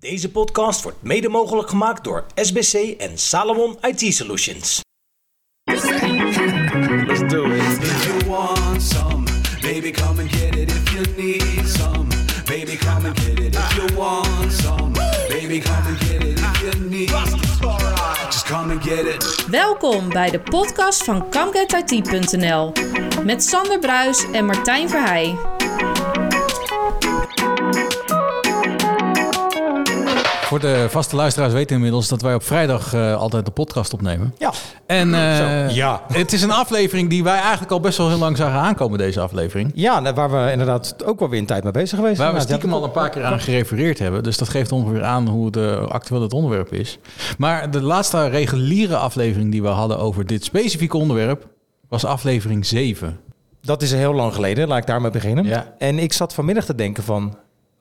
Deze podcast wordt mede mogelijk gemaakt door SBC en Salomon IT Solutions. Let's do it. If you want some, baby, come and get it. If you need some, baby, come and get it. If you want some, baby, come and get it. If you need, just come and get it. Welkom bij de podcast van ComeGetIT.nl met Sander Bruis en Martijn Verheij. Voor de vaste luisteraars weten inmiddels dat wij op vrijdag eh, altijd de podcast opnemen. Ja. En eh, Ja. het is een aflevering die wij eigenlijk al best wel heel lang zagen aankomen, deze aflevering. Ja, waar we inderdaad ook wel weer een tijd mee bezig geweest Waar we zijn. stiekem al een paar keer aan gerefereerd hebben. Dus dat geeft ongeveer aan hoe de, actueel het onderwerp is. Maar de laatste reguliere aflevering die we hadden over dit specifieke onderwerp... was aflevering 7. Dat is heel lang geleden, laat ik daarmee beginnen. Ja. En ik zat vanmiddag te denken van...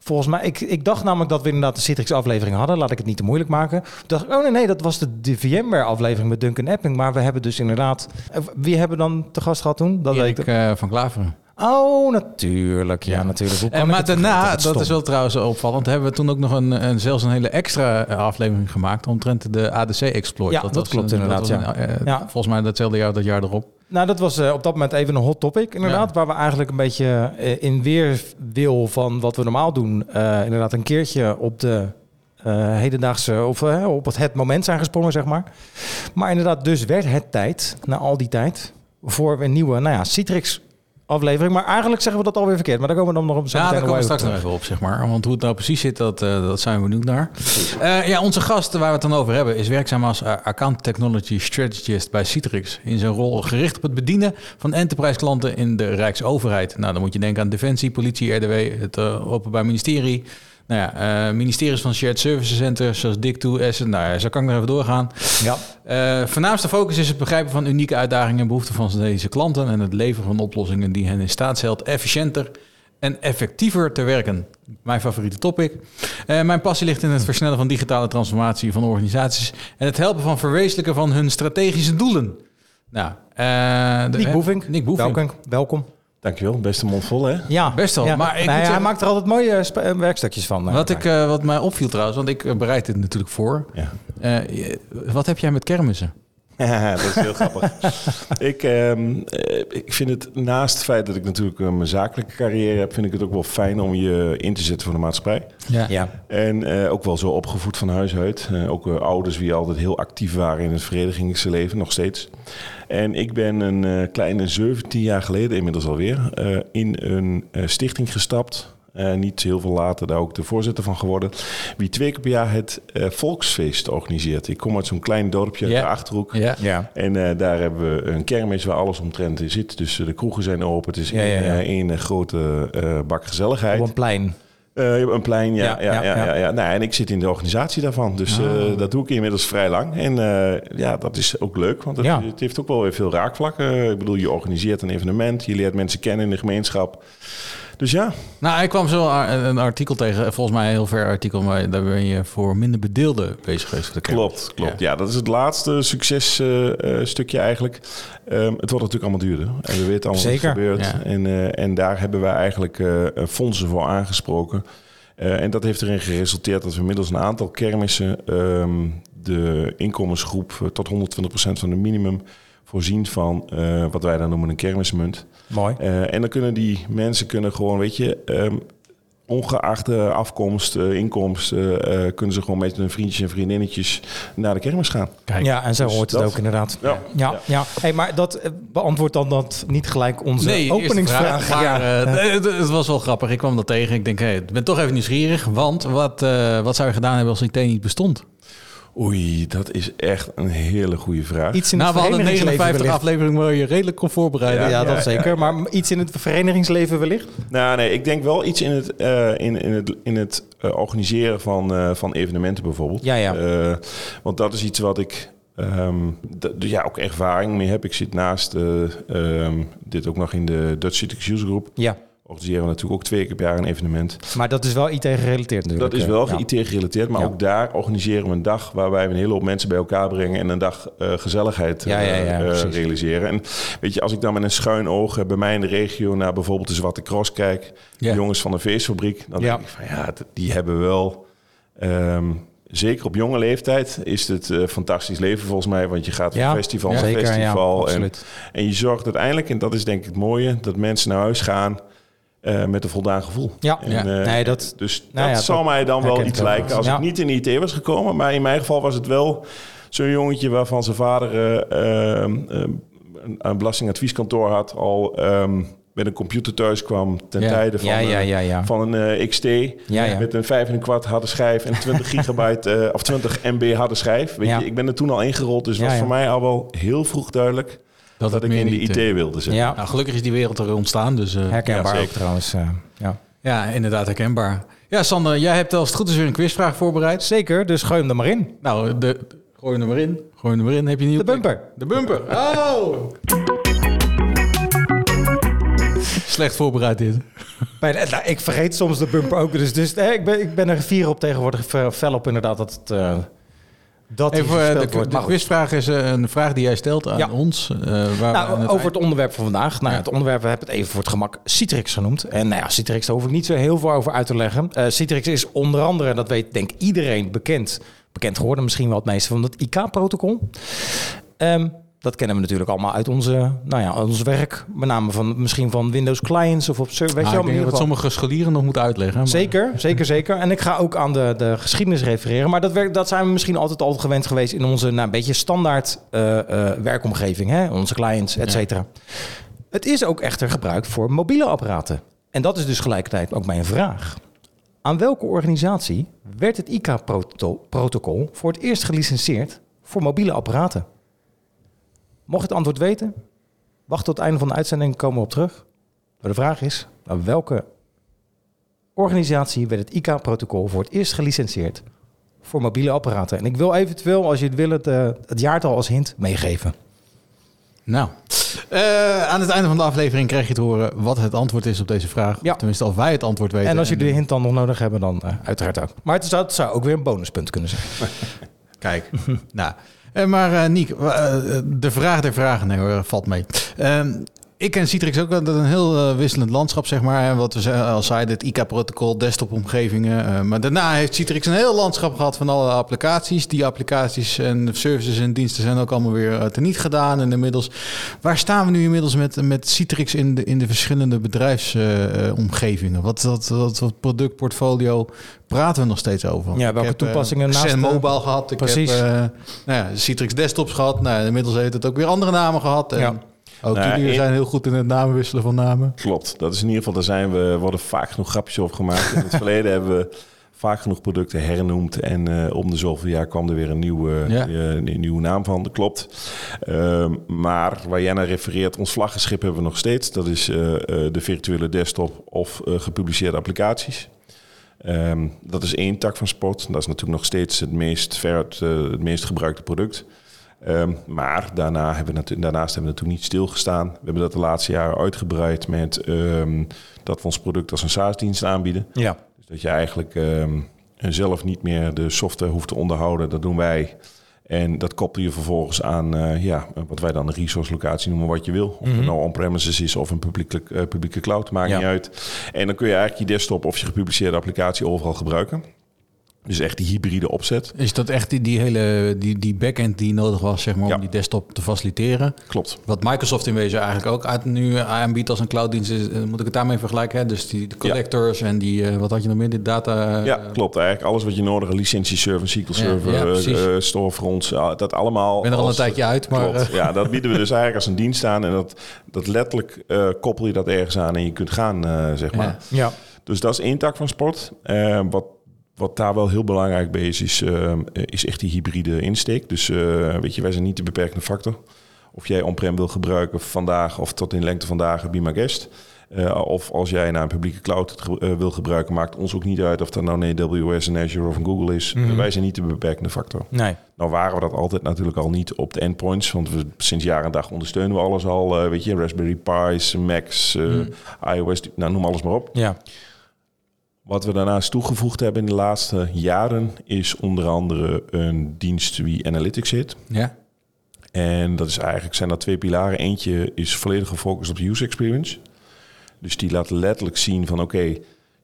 Volgens mij, ik, ik dacht namelijk dat we inderdaad de Citrix aflevering hadden. Laat ik het niet te moeilijk maken. Toen dacht ik, oh nee, nee, dat was de, de VMware aflevering met Duncan Epping. Maar we hebben dus inderdaad... eh, Wie hebben we dan te gast gehad toen? Dat Erik weet ik. eh, van Klaveren. Oh, natuurlijk. Ja, natuurlijk. En, ik maar daarna, vergeten? dat is wel trouwens opvallend, hebben we toen ook nog een, een, zelfs een hele extra eh, aflevering gemaakt omtrent de ADC-exploit. Ja, dat klopt inderdaad, een, eh, Ja. Volgens mij datzelfde jaar, dat jaar erop. Nou, dat was eh, op dat moment even een hot topic, inderdaad. Ja. Waar we eigenlijk een beetje eh, in weerwil van wat we normaal doen, eh, inderdaad een keertje op de hedendaagse, of op het, het moment zijn gesprongen, zeg maar. Maar inderdaad, dus werd het tijd, na al die tijd, voor een nieuwe, nou ja, Citrix aflevering. Maar eigenlijk zeggen we dat alweer verkeerd. Maar daar komen we dan nog op Ja, daar komen we straks nog even op, zeg maar. Want hoe het nou precies zit, dat, eh, dat zijn we benieuwd naar. Eh, ja, onze gast waar we het dan over hebben... is werkzaam als eh, Account Technology Strategist bij Citrix. In zijn rol gericht op het bedienen van enterprise klanten in de Rijksoverheid. Nou, dan moet je denken aan Defensie, Politie, RDW, het Openbaar Ministerie... Nou ja, eh, ministeries van Shared Services Centers zoals DIC2, Essen. Nou, ja, zo kan ik nog even doorgaan. Ja. Eh voornaamste focus is het begrijpen van unieke uitdagingen en behoeften van deze klanten en het leveren van oplossingen die hen in staat stelt efficiënter en effectiever te werken. Mijn favoriete topic. Eh, mijn passie ligt in het versnellen van digitale transformatie van organisaties en het helpen van verwezenlijken van hun strategische doelen. Nou, de- Nick Boevink. Nick Boevink. Welkom. Welkom. Dankjewel, beste mond vol hè. Ja, Best wel, Ja. maar ik Nee, hij zeggen- maakt er altijd mooie eh, eh, werkstukjes van. eh, Wat, ik, eh, wat mij opviel trouwens, want ik bereid dit natuurlijk voor. Ja. Eh, wat heb jij met kermissen? dat is heel grappig. ik, ehm, eh, ik vind het naast het feit dat ik natuurlijk eh, mijn zakelijke carrière heb, vind ik het ook wel fijn om je in te zetten voor de maatschappij. Ja. En eh, ook wel zo opgevoed van huis uit. Eh, ook ouders die altijd heel actief waren in het verenigingsleven, nog steeds. En ik ben een eh, kleine 17 jaar geleden, inmiddels alweer, eh, in een eh, stichting gestapt. Eh, niet heel veel later daar ook de voorzitter van geworden. Wie twee keer per jaar het eh, volksfeest organiseert. Ik kom uit zo'n klein dorpje uit de Achterhoek. Ja. Ja. En eh, daar hebben we een kermis waar alles omtrent in zit. Dus de kroegen zijn open. Het is Ja, één, ja. één, grote eh, bak gezelligheid. Op een plein. Eh, hebt een plein, ja. Ja, ja, ja, ja, ja, ja. ja. Nou, en ik zit in de organisatie daarvan. Dus eh, dat doe ik inmiddels vrij lang. En eh, ja, dat is ook leuk. Want het, Ja. het heeft ook wel weer veel raakvlakken. Ik bedoel, je organiseert een evenement. Je leert mensen kennen in de gemeenschap. Dus ja, Nou, ik kwam zo een artikel tegen, volgens mij een heel ver artikel, maar daar ben je voor minder bedeelden bezig geweest. voor de kermis. klopt. klopt. Ja. dat is het laatste successtukje eigenlijk. Ehm, het wordt natuurlijk allemaal duurder. En we weten allemaal Zeker. wat er gebeurt. Ja. En, eh, en daar hebben wij eigenlijk eh, fondsen voor aangesproken. Eh, en dat heeft erin geresulteerd dat we middels een aantal kermissen ehm, de inkomensgroep eh, tot 120% van de minimum voorzien van eh, wat wij dan noemen een kermismunt. Mooi. Eh, en dan kunnen die mensen kunnen gewoon, weet je, ehm, ongeacht de afkomst, eh, inkomst, eh, eh, kunnen ze gewoon met hun vriendjes en vriendinnetjes naar de kermis gaan. Kijk, Ja, en zo Dus hoort het ook inderdaad. Ja. Ja, ja. Hey, maar dat beantwoordt dan dat niet gelijk onze Nee, eerste openingsvraag. vraag, maar, ja. het, het was wel grappig. Ik kwam dat tegen. Ik denk, hey, ik ben toch even nieuwsgierig. Want wat, eh, wat zou je gedaan hebben als IT niet bestond? Oei, dat is echt een hele goede vraag. iets in nou, het we hadden verenigingsleven 59 wellicht. afleveringen waar je redelijk kon voorbereiden. Ja, Ja, dat ja, zeker. Maar iets in het verenigingsleven wellicht? Nou, nee, ik denk wel iets in het, eh, in, in het, in het eh, organiseren van, eh, van evenementen bijvoorbeeld. Ja, ja. Eh, want dat is iets wat ik ehm, d- ja, ook ervaring mee heb. Ik zit naast eh, ehm, dit ook nog in de Dutch Citrix User Group. Ja. Organiseren we natuurlijk ook twee keer per jaar een evenement. Maar dat is wel IT gerelateerd natuurlijk. Dat is eh, wel ja. IT gerelateerd, maar Ja. ook daar organiseren we een dag waarbij we een hele hoop mensen bij elkaar brengen en een dag eh, gezelligheid Ja, eh, eh, realiseren. En weet je, als ik dan met een schuin oog eh, bij mij in de regio naar bijvoorbeeld de Zwarte Cross kijk, de jongens van de feestfabriek, dan denk ik van ja, die hebben wel Ehm, zeker op jonge leeftijd is het eh, fantastisch leven volgens mij. Want je gaat van Ja, festival naar ja, festival. en, en je zorgt uiteindelijk, en dat is denk ik het mooie... dat mensen naar huis gaan eh, met een voldaan gevoel. Ja, En, Ja. eh, nee, dat, dus Nou dat ja, zal dat mij dan wel iets lijken als Ja. ik niet in de IT was gekomen. Maar in mijn geval was het wel zo'n jongetje waarvan zijn vader eh, ehm, een, een belastingadvieskantoor had. Al ehm, met een computer thuis kwam ten tijde van, ja, ja, ja, ja. van een XT. Met een 5 en een kwart harde schijf en 20 gigabyte of 20 MB harde schijf. Weet je, ik ben er toen al ingerold. Dus was voor mij al wel heel vroeg duidelijk dat, het ik meer in de niet, IT eh, wilde zitten. Ja, Nou, gelukkig is die wereld er ontstaan, dus eh, herkenbaar ja, ook zeker. trouwens. eh, ja. ja, inderdaad herkenbaar. Ja, Sander, jij hebt als het goed is weer een quizvraag voorbereid. Zeker, dus gooi hem er maar in. Nou, de, gooi hem er maar in. Gooi hem er maar in. Heb je niet De bumper. De bumper. Oh! Slecht voorbereid dit. Bij de- nou, ik vergeet soms de bumper ook. Dus, dus eh, ik, ben, ik ben er vier op tegenwoordig fel op inderdaad dat het... eh, dat Even, eh, de, de quizvraag is eh, een vraag die jij stelt aan Ja. ons. eh, waar Nou, het over het onderwerp van vandaag. Nou, Ja. Het onderwerp, we hebben het even voor het gemak Citrix genoemd. En nou ja, Citrix, daar hoef ik niet zo heel veel over uit te leggen. Citrix is onder andere, dat weet denk iedereen, bekend. Bekend geworden misschien wel het meeste van het IK-protocol. Ehm, dat kennen we natuurlijk allemaal uit onze, nou ja, ons werk. Met name van, misschien van Windows clients of op server. Weet Ah, je ik denk dat sommige scholieren nog moeten uitleggen. maar- Zeker, zeker, zeker. En ik ga ook aan de, de geschiedenis refereren. Maar dat, werk, dat zijn we misschien altijd al gewend geweest in onze nou, een beetje standaard eh, eh, werkomgeving. Hè? Onze clients, et cetera. Het is ook echter gebruikt voor mobiele apparaten. En dat is dus gelijkertijd ook mijn vraag. Aan welke organisatie werd het IK-protocol voor het eerst gelicenseerd voor mobiele apparaten? Mocht je het antwoord weten, wacht tot het einde van de uitzending, komen we op terug. Maar de vraag is, aan welke organisatie werd het IK-protocol voor het eerst gelicenseerd voor mobiele apparaten? En ik wil eventueel, als je het wil, het, eh, het jaartal als hint meegeven. Nou, eh, aan het einde van de aflevering krijg je te horen wat het antwoord is op deze vraag. Ja. Tenminste, of wij het antwoord weten. En als je de hint dan nog nodig hebben, dan eh, uiteraard ook. Maar het zou, het zou ook weer een bonuspunt kunnen zijn. Kijk, nou. Eh, maar eh Niek, eh, de vraag der vragen, valt mee. Ik ken Citrix ook wel, dat een heel eh, wisselend landschap, zeg maar. En wat we al zeiden, het IK-protocol, desktop-omgevingen. Eh, maar daarna heeft Citrix een heel landschap gehad van alle applicaties. Die applicaties en services en diensten zijn ook allemaal weer uh, teniet gedaan. En inmiddels, waar staan we nu inmiddels met, met Citrix in de, in de verschillende bedrijfsomgevingen? wat, wat, wat, wat productportfolio praten we nog steeds over? Ja, welke heb, toepassingen naast Xen de- Mobile gehad. Ik Precies. heb nou ja, Citrix Desktops gehad. Nou, inmiddels heeft het ook weer andere namen gehad. En Ja. Ook Nou, jullie in- zijn heel goed in het namen wisselen van namen. Klopt. Dat is in ieder geval, daar zijn we, worden vaak genoeg grapjes over gemaakt. In het verleden hebben we vaak genoeg producten hernoemd. En eh, om de zoveel jaar kwam er weer een nieuwe, Ja. eh, een nieuwe naam van. Dat klopt. Ehm, maar waar jij naar refereert, ons vlaggenschip hebben we nog steeds. Dat is eh, de virtuele desktop of gepubliceerde applicaties. Ehm, dat is één tak van sport. Dat is natuurlijk nog steeds het meest, ver, het, het meest gebruikte product. Ehm, maar daarna hebben we natu- daarnaast hebben we natuurlijk niet stilgestaan. We hebben dat de laatste jaren uitgebreid met ehm, dat we ons product als een SaaS-dienst aanbieden. Ja. Dus dat je eigenlijk ehm, zelf niet meer de software hoeft te onderhouden. Dat doen wij. En dat koppel je vervolgens aan eh, ja, wat wij dan een resource locatie noemen, wat je wil. Of het nou on-premises is of een publieke, eh, publieke cloud, maakt Ja. niet uit. En dan kun je eigenlijk je desktop of je gepubliceerde applicatie overal gebruiken. Dus echt die hybride opzet. Is dat echt die, die hele die, die backend die nodig was zeg maar, Ja. om die desktop te faciliteren? Klopt. Wat Microsoft in wezen eigenlijk ook uit nu aanbiedt als een clouddienst, is, eh, moet ik het daarmee vergelijken? Hè? Dus die de collectors en die, eh, wat had je nog meer, die data... Ja, eh, klopt. Eigenlijk alles wat je nodig hebt. Licentieserver, SQL Ja, server, ja, eh, eh, storefronts. ja, dat allemaal. Ik ben er al een tijdje uit, maar... Klopt. eh, Ja, dat bieden we dus eigenlijk als een dienst aan. En dat, dat letterlijk eh, koppel je dat ergens aan en je kunt gaan, eh, zeg maar. Ja. Ja. Dus dat is één tak van sport. Eh, wat, wat daar wel heel belangrijk bij is, is, eh, is echt die hybride insteek. Dus eh, weet je, wij zijn niet de beperkende factor. Of jij on-prem wil gebruiken vandaag of tot in lengte van dagen, be my guest. Eh, of als jij naar een publieke cloud ge- eh, wil gebruiken, maakt ons ook niet uit of dat nou een AWS, een Azure of een Google is. Mhm. Wij zijn niet de beperkende factor. Nee. Nou waren we dat altijd natuurlijk al niet op de endpoints, want we, sinds jaar en dag ondersteunen we alles al. weet je, Raspberry Pi's, Macs, eh, iOS, nou noem alles maar op. Ja. Wat we daarnaast toegevoegd hebben in de laatste jaren is onder andere een dienst wie Analytics heet. ja. En dat is eigenlijk zijn dat twee pilaren. Eentje is volledig gefocust op user experience. Dus die laat letterlijk zien van oké,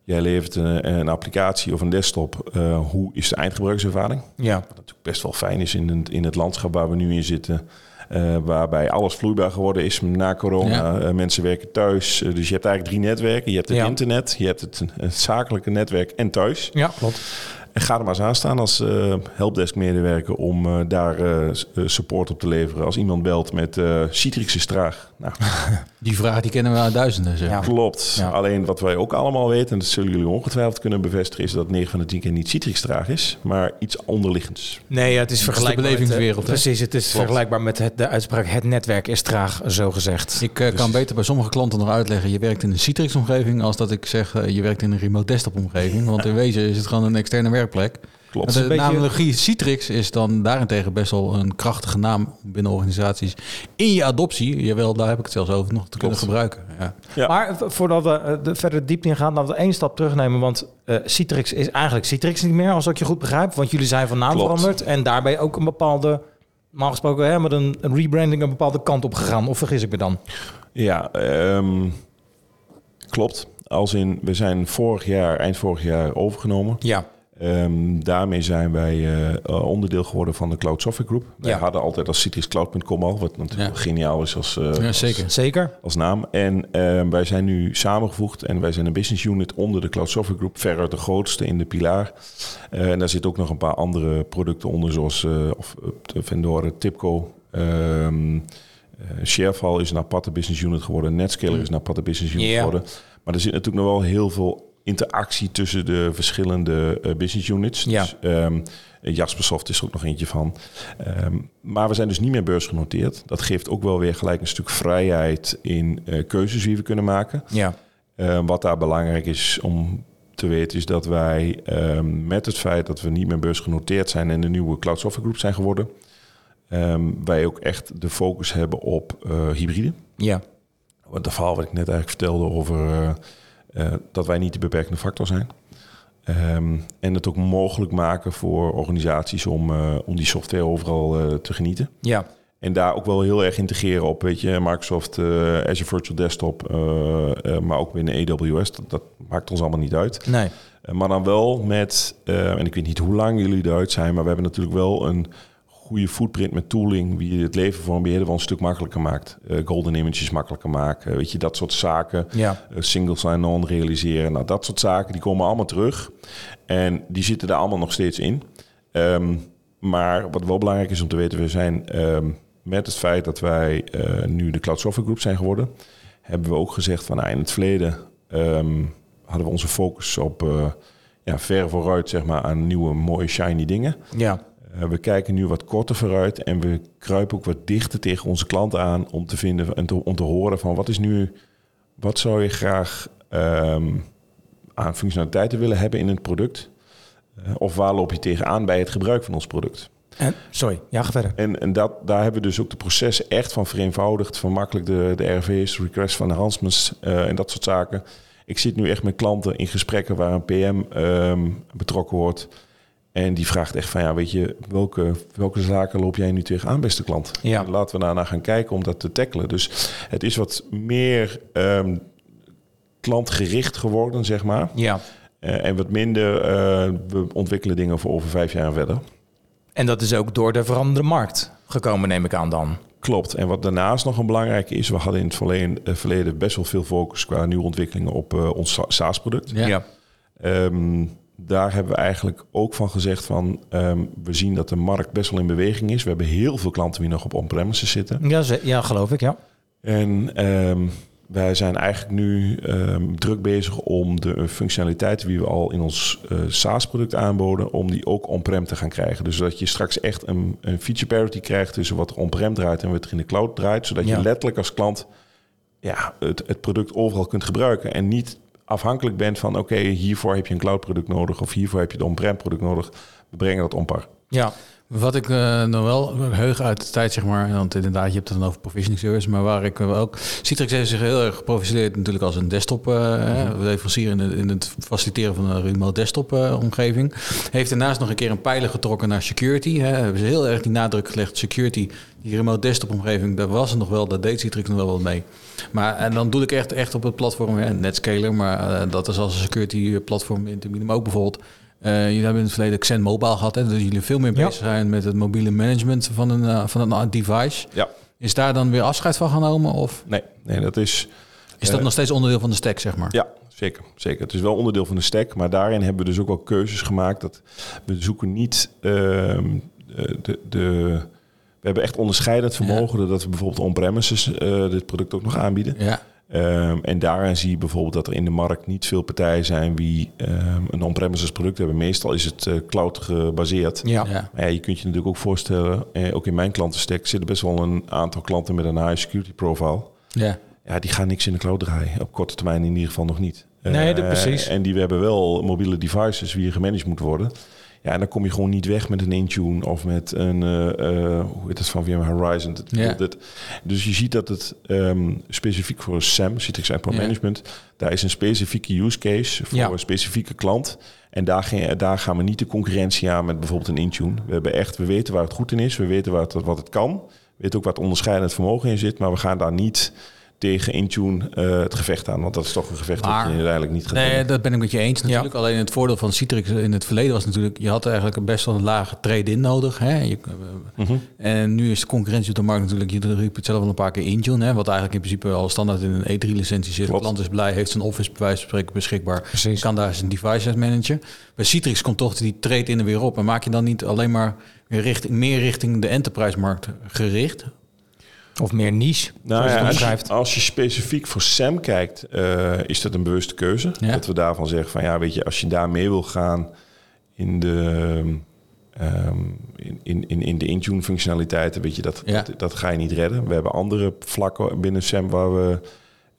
Jij levert een, een applicatie of een desktop. eh, hoe is de eindgebruikerservaring? Ja. Wat natuurlijk best wel fijn is in, het- in het landschap waar we nu in zitten. Eh, waarbij alles vloeibaar geworden is na corona. Ja. Eh, mensen werken thuis. Eh, dus je hebt eigenlijk drie netwerken. Je hebt het Ja. internet, je hebt het, het zakelijke netwerk en thuis. Ja, klopt. En ga er maar eens aan staan als eh, helpdesk-medewerker om eh, daar eh, support op te leveren. Als iemand belt met eh Citrix is traag. Nou, Die vraag die kennen we uit duizenden. Zeg. Ja. klopt. Ja. Alleen wat wij ook allemaal weten, en dat zullen jullie ongetwijfeld kunnen bevestigen, is dat 9 van de 10 keer niet Citrix traag is, maar iets onderliggends. Nee, ja, het is vergelijkbaar met, belevingswereld, eh, hè? precies, het is vergelijkbaar met het, de uitspraak... het netwerk is traag, zo gezegd. Ik kan beter bij sommige klanten nog uitleggen, je werkt in een Citrix-omgeving, als dat ik zeg, je werkt in een remote desktop-omgeving. Want in wezen is het gewoon een externe werkplek. Klopt. De beetje- analogie Citrix is dan daarentegen best wel een krachtige naam binnen organisaties. In je adoptie, jawel, daar heb ik het zelfs over, nog te kunnen gebruiken. Ja. Ja. Maar voordat we eh, de verder diep in gaan, laten we één stap terugnemen. Want eh, Citrix is eigenlijk Citrix niet meer, als ik je goed begrijp. Want jullie zijn van naam Klopt. veranderd. En daarbij ook een bepaalde, normaal gesproken, hè, met een, een rebranding een bepaalde kant op gegaan. Of vergis ik me dan? Ja, ehm, klopt. Als in, we zijn vorig jaar, eind vorig jaar overgenomen. Ja. Ehm, daarmee zijn wij eh, onderdeel geworden van de Cloud Software Group. Wij Ja. hadden altijd als citrixcloud.com al, wat natuurlijk Ja. geniaal is als, eh, Ja, als- zeker. Zeker? als naam. En ehm, wij zijn nu samengevoegd en wij zijn een business unit onder de Cloud Software Group, veruit de grootste in de pilaar. Eh, en daar zitten ook nog een paar andere producten onder, zoals eh, of, de Vendoren, Tipco. ehm eh, Sharefall is een aparte business unit geworden. Netscaler is een aparte business unit Ja. geworden. Maar er zit natuurlijk nog wel heel veel interactie tussen de verschillende eh, business units. Ja. Dus, ehm, Jaspersoft is er ook nog eentje van. Ehm, maar we zijn dus niet meer beursgenoteerd. Dat geeft ook wel weer gelijk een stuk vrijheid in eh, keuzes die we kunnen maken. Ja. Eh, wat daar belangrijk is om te weten, is dat wij ehm, met het feit dat we niet meer beursgenoteerd zijn en de nieuwe Cloud Software Group zijn geworden, ehm, wij ook echt de focus hebben op eh, hybride. Ja. Want het verhaal wat ik net eigenlijk vertelde over eh, dat wij niet de beperkende factor zijn. Ehm, en het ook mogelijk maken voor organisaties om, eh, om die software overal eh, te genieten. Ja. En daar ook wel heel erg integreren op, weet je, Microsoft Azure Virtual Desktop, maar ook binnen AWS. Dat, dat maakt ons allemaal niet uit. Nee. Maar dan wel met, en ik weet niet hoe lang jullie eruit zijn, maar we hebben natuurlijk wel een goede footprint met tooling, wie het leven voor een beheerder wel een stuk makkelijker maakt. Eh, golden images makkelijker maken, weet je, dat soort zaken. Ja. Eh, single sign-on realiseren, nou dat soort zaken, die komen allemaal terug. En die zitten daar allemaal nog steeds in. Ehm, maar wat wel belangrijk is om te weten, we zijn ehm, met het feit dat wij eh, nu de Cloud Software Group zijn geworden, hebben we ook gezegd van nou, in het verleden ehm, hadden we onze focus op ja, ver vooruit zeg maar, aan nieuwe mooie shiny dingen. Ja. Eh, we kijken nu wat korter vooruit en we kruipen ook wat dichter tegen onze klanten aan om te vinden en te, om te horen van wat is nu, wat zou je graag ehm, aan functionaliteiten willen hebben in het product? Eh, of waar loop je tegenaan bij het gebruik van ons product? En, sorry. Ja, ga verder. En, en dat, daar hebben we dus ook de processen echt van vereenvoudigd, van makkelijk de, de RV's, request van enhancements eh, en dat soort zaken. Ik zit nu echt met klanten in gesprekken waar een PM ehm, betrokken wordt. En die vraagt echt van, ja, weet je, welke, welke zaken loop jij nu tegenaan, beste klant? Ja. En laten we daarna gaan kijken om dat te tackelen. Dus het is wat meer ehm, klantgericht geworden, zeg maar. Ja. Eh, en wat minder, eh, we ontwikkelen dingen voor over vijf jaar verder. En dat is ook door de veranderende markt gekomen, neem ik aan dan. Klopt. En wat daarnaast nog een belangrijke is, we hadden in het verleden, eh, verleden best wel veel focus qua nieuwe ontwikkelingen op ons Sa- SaaS-product. Ja. Ehm, daar hebben we eigenlijk ook van gezegd van, ehm, we zien dat de markt best wel in beweging is. We hebben heel veel klanten die nog op on-premises zitten. Ja, ze- ja geloof ik, ja. En ehm, wij zijn eigenlijk nu ehm, druk bezig om de functionaliteiten die we al in ons eh, SaaS-product aanboden, om die ook on-prem te gaan krijgen. Dus dat je straks echt een, een feature parity krijgt tussen wat er on-prem draait en wat er in de cloud draait. Zodat Ja. je letterlijk als klant ja, het, het product overal kunt gebruiken en niet afhankelijk bent van oké, hiervoor heb je een cloud product nodig of hiervoor heb je het on-prem product nodig. We brengen dat onpar. Ja, Wat ik eh, nog wel heug uit de tijd, zeg maar, want inderdaad, je hebt het dan over provisioning service, maar waar ik wel ook... Citrix heeft zich heel erg geprofileerd natuurlijk als een desktop uh, leverancier in, het- in het faciliteren van een remote desktop eh, omgeving. Heeft daarnaast nog een keer een pijler getrokken naar security. Hè. Hebben ze heel erg die nadruk gelegd, security, die remote desktop omgeving, daar was het nog wel, daar deed Citrix nog wel wat mee. Maar en dan doe ik echt, echt op het platform, hè, Netscaler, maar eh, dat is als een security platform in te bieden. Maar ook bijvoorbeeld eh, jullie hebben in het verleden Xen Mobile gehad, hè, dus jullie veel meer Ja. bezig zijn met het mobiele management van een, eh, van een device. Ja, Is daar dan weer afscheid van genomen? Of nee, nee dat is... is dat Eh, nog steeds onderdeel van de stack, zeg maar? Ja, zeker, zeker. Het is wel onderdeel van de stack, maar daarin hebben we dus ook wel keuzes gemaakt. Dat we zoeken niet ehm, de, de, hebben echt onderscheidend vermogen, doordat we bijvoorbeeld on-premises eh, dit product ook nog aanbieden. Ja, Ehm, en daarin zie je bijvoorbeeld dat er in de markt niet veel partijen zijn die ehm, een on-premises product hebben. Meestal is het eh, cloud gebaseerd. Ja. ja. Maar ja, je kunt je natuurlijk ook voorstellen, eh, ook in mijn klantenstack zitten best wel een aantal klanten met een high security profile. ja. Ja, die gaan niks in de cloud draaien. Op korte termijn in ieder geval nog niet. Nee, dat Eh, precies. En die hebben wel mobiele devices wie gemanaged moeten worden. Ja, en dan kom je gewoon niet weg met een Intune of met een, eh, eh, hoe heet het van VMware Horizon. Dat- Ja. dat- dus je ziet dat het ehm, specifiek voor SAM, Citrix Endpoint Ja. Management, daar is een specifieke use case voor Ja. een specifieke klant. En daar, gaan- daar gaan we niet de concurrentie aan met bijvoorbeeld een Intune. We, hebben echt, we weten waar het goed in is, we weten het, wat het kan. We weten ook wat onderscheidend vermogen in zit, maar we gaan daar niet tegen Intune eh, het gevecht aan. Want dat is toch een gevecht Maar- dat je uiteindelijk niet gaat Nee, dat ben ik met je eens natuurlijk. Alleen het voordeel van Citrix in het verleden was natuurlijk... je had eigenlijk een best wel een lage trade-in nodig. Hè? Je, Mhm. En nu is de concurrentie op de markt natuurlijk... je riep het zelf al een paar keer Intune... Hè? wat eigenlijk in principe al standaard in een E3-licentie zit. De klant is blij, heeft zijn Office bij wijze van spreken beschikbaar... Precies. kan daar zijn devices managen. Bij Citrix komt toch die trade-in er weer op. En maak je dan niet alleen maar weer richting, meer richting de enterprise-markt gericht? Of meer niche, Nou ja, als, je, als je specifiek voor SAM kijkt, eh, is dat een bewuste keuze. Ja. Dat we daarvan zeggen van ja, weet je, als je daar mee wil gaan in de, ehm, in, in, in, in de Intune functionaliteiten, weet je, dat, Ja. dat, dat ga je niet redden. We hebben andere vlakken binnen SAM waar we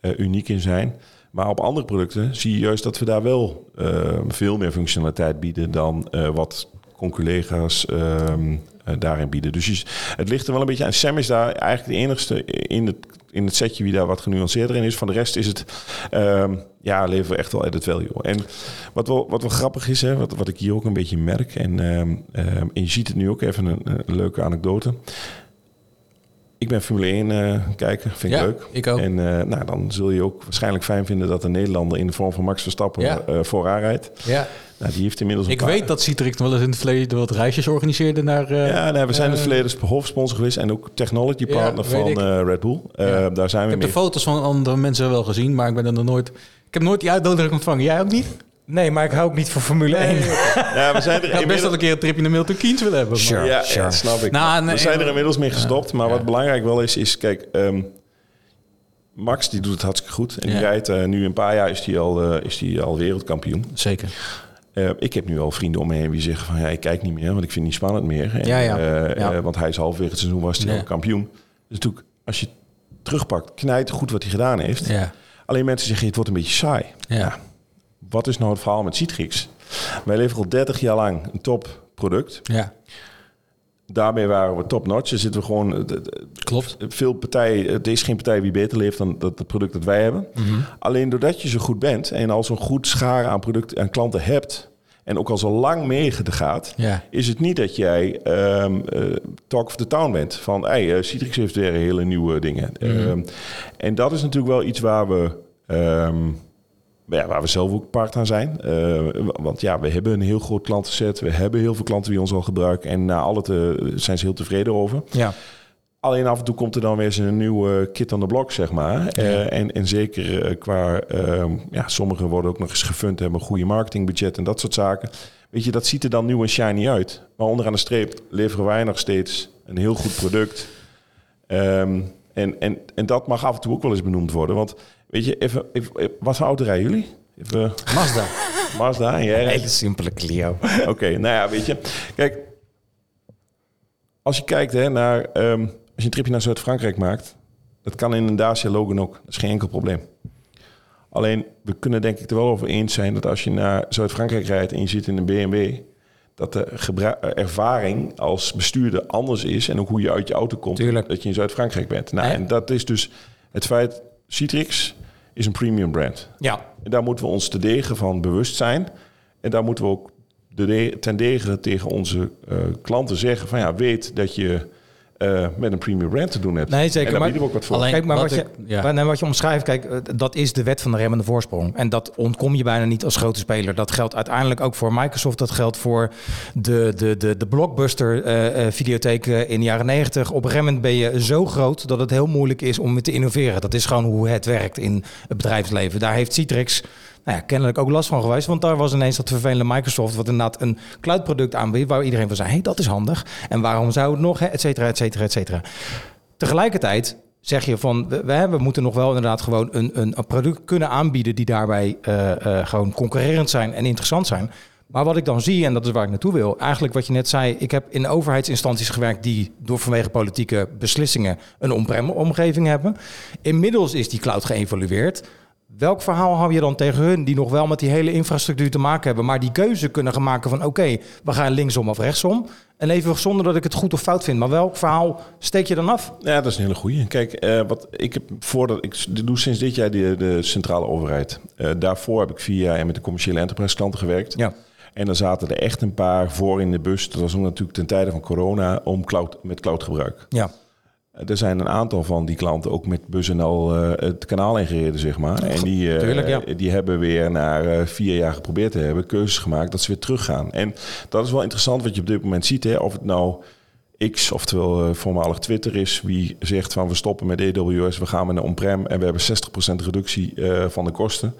eh, uniek in zijn. Maar op andere producten zie je juist dat we daar wel eh, veel meer functionaliteit bieden dan wat conculega's ehm, eh, daarin bieden. Dus je, het ligt er wel een beetje aan. Sam is daar eigenlijk de enigste in het, in het setje wie daar wat genuanceerder in is. Van de rest is het, ehm, ja, leveren we echt wel added value. En wat wel, wat wel grappig is, hè, wat, wat ik hier ook een beetje merk, en, ehm, ehm, en je ziet het nu ook even een, een leuke anekdote. Ik ben Formule 1 eh kijker, vind ik Ja, leuk. ik ook. En eh, nou, dan zul je ook waarschijnlijk fijn vinden dat een Nederlander in de vorm van Max Verstappen Ja. eh, vooraan rijdt. Ja. Nou, die heeft inmiddels een Ik paar- weet dat Citrix nog wel eens in het verleden wat reisjes organiseerde naar... eh, Ja, nee, we zijn in het eh, verleden hoofdsponsor geweest en ook technology partner van ik. eh, Red Bull. Ja. Daar zijn Ik we heb de foto's van andere mensen wel gezien, maar ik ben er nog nooit... Ik heb nooit die uitnodiging ontvangen. Jij ook niet? Nee, maar ik hou ook niet van Formule 1. Ja, we zijn er Ik had best wel een keer een tripje naar Milton Keynes willen hebben. maar- Sure. Ja, Sure. ja, snap ik. Nou, nee, we zijn er inmiddels mee gestopt. Maar Ja. wat belangrijk wel is, is kijk, ehm, Max die doet het hartstikke goed. En die rijdt eh, nu een paar jaar is hij al, eh, is die al wereldkampioen. Zeker. Eh, ik heb nu al vrienden om me heen die zeggen van ja, ik kijk niet meer, want ik vind het niet spannend meer. En, Ja, ja. eh, Ja. eh, want hij is halverwege het seizoen was hij Ja. al kampioen. Dus natuurlijk, als je terugpakt, knijt goed wat hij gedaan heeft. Ja. Alleen mensen zeggen, het wordt een beetje saai. Ja. Wat is nou het verhaal met Citrix? Wij leveren al 30 jaar lang een topproduct. Ja. Daarmee waren we top-notch. Er zitten we gewoon... eh, Klopt. Veel partijen... Er is geen partij die beter leeft dan dat het product dat wij hebben. Mhm. Alleen doordat je zo goed bent... en al zo'n goed scharen aan producten en klanten hebt... en ook al zo lang meegaat... Ja. is het niet dat jij eh, talk of the town bent. Van, hey, eh, Citrix heeft weer hele nieuwe dingen. Mhm. Ehm, en dat is natuurlijk wel iets waar we... ehm, ja, waar we zelf ook part aan zijn. Eh, want ja, we hebben een heel groot klantenset. We hebben heel veel klanten die ons al gebruiken. En na alle te, zijn ze heel tevreden over. Ja. Alleen af en toe komt er dan weer eens een nieuwe kit aan de blok, zeg maar. Eh, en, en zeker eh, qua... ehm, ja, sommigen worden ook nog eens gefund, hebben een goede marketingbudget en dat soort zaken. Weet je, dat ziet er dan nieuw en shiny uit. Maar onderaan de streep leveren wij nog steeds een heel goed product. Ehm, en, en, en dat mag af en toe ook wel eens benoemd worden. Want weet je, even, even, wat voor auto rijden jullie? Even, Mazda. Mazda jij rijdt Hele simpele Clio. Oké, nou ja, weet je. Kijk, als je kijkt hè, naar... ehm, als je een tripje naar Zuid-Frankrijk maakt... dat kan in een Dacia Logan ook. Dat is geen enkel probleem. Alleen, we kunnen denk ik er wel over eens zijn... dat als je naar Zuid-Frankrijk rijdt en je zit in een BMW... dat de ervaring als bestuurder anders is en ook hoe je uit je auto komt, Tuurlijk. dat je in Zuid-Frankrijk bent. Nou, en dat is dus het feit, Citrix is een premium brand. Ja, En daar moeten we ons te degen van bewust zijn. En daar moeten we ook de ten degen tegen onze eh, klanten zeggen van ja, weet dat je eh, met een premium brand te doen hebt. Nee, zeker, En daar maar- bieden we ook wat voor. Alleen- Kijk, maar wat wat, je, ja. nee, wat je omschrijft, kijk, eh, dat is de wet van de remmende voorsprong. En dat ontkom je bijna niet als grote speler. Dat geldt uiteindelijk ook voor Microsoft. Dat geldt voor de, de, de, de blockbuster eh, videotheken in de jaren negentig. Op een gegeven moment ben je zo groot dat het heel moeilijk is om te innoveren. Dat is gewoon hoe het werkt in het bedrijfsleven. Daar heeft Citrix nou ja, kennelijk ook last van geweest. Want daar was ineens dat vervelende Microsoft... wat inderdaad een cloudproduct aanbiedt... waar iedereen van zei, hey, dat is handig. En waarom zou het nog, et cetera, et cetera, et cetera. Tegelijkertijd zeg je van we, we, moeten nog wel inderdaad gewoon een, een, product kunnen aanbieden die daarbij eh, eh, gewoon concurrerend zijn en interessant zijn. Maar wat ik dan zie, en dat is waar ik naartoe wil, eigenlijk wat je net zei, ik heb in overheidsinstanties gewerkt die door vanwege politieke beslissingen een on-prem omgeving hebben. Inmiddels is die cloud geëvolueerd. Welk verhaal hou je dan tegen hun die nog wel met die hele infrastructuur te maken hebben, maar die keuze kunnen gaan maken van oké, we gaan linksom of rechtsom. En even zonder dat ik het goed of fout vind. Maar welk verhaal steek je dan af? Ja, dat is een hele goeie. Kijk, eh, wat ik heb voordat ik doe sinds dit jaar de, de centrale overheid. Eh, daarvoor heb ik vier jaar met de commerciële enterprise klanten gewerkt. Ja. En dan zaten er echt een paar voor in de bus. Dat was natuurlijk ten tijde van corona om cloud, met cloudgebruik. Ja. Eh, Er zijn een aantal van die klanten ook met BusNL eh het kanaal ingereden, zeg maar. En die, eh, tuurlijk, ja. die hebben weer na vier jaar geprobeerd te hebben, keuzes gemaakt dat ze weer teruggaan. En dat is wel interessant wat je op dit moment ziet. Hè? Of het nou X, oftewel voormalig Twitter is, wie zegt van we stoppen met AWS, we gaan met een on-prem en we hebben 60% reductie van de kosten.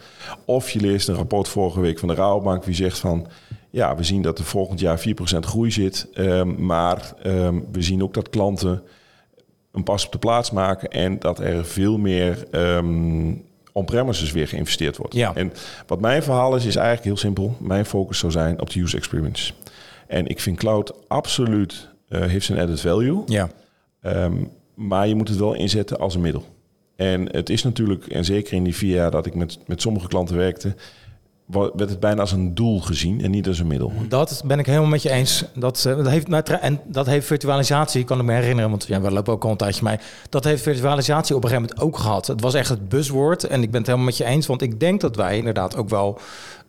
Of je leest een rapport vorige week van de Rabobank wie zegt van ja, we zien dat er volgend jaar 4% groei zit, ehm, maar ehm, we zien ook dat klanten een pas op de plaats maken en dat er veel meer ehm on-premises weer geïnvesteerd wordt. Ja. En wat mijn verhaal is, is eigenlijk heel simpel. Mijn focus zou zijn op de user experience. En ik vind cloud absoluut eh, heeft zijn added value. Ja. Ehm, maar je moet het wel inzetten als een middel. En het is natuurlijk, en zeker in die vier jaar dat ik met, met sommige klanten werkte, werd het bijna als een doel gezien en niet als een middel. Dat ben ik helemaal met je eens. Dat, eh, dat heeft, met- en dat heeft virtualisatie, kan ik me herinneren, want ja, we lopen ook al een tijdje mee. Dat heeft virtualisatie op een gegeven moment ook gehad. Het was echt het buzzwoord en ik ben het helemaal met je eens, want ik denk dat wij inderdaad ook wel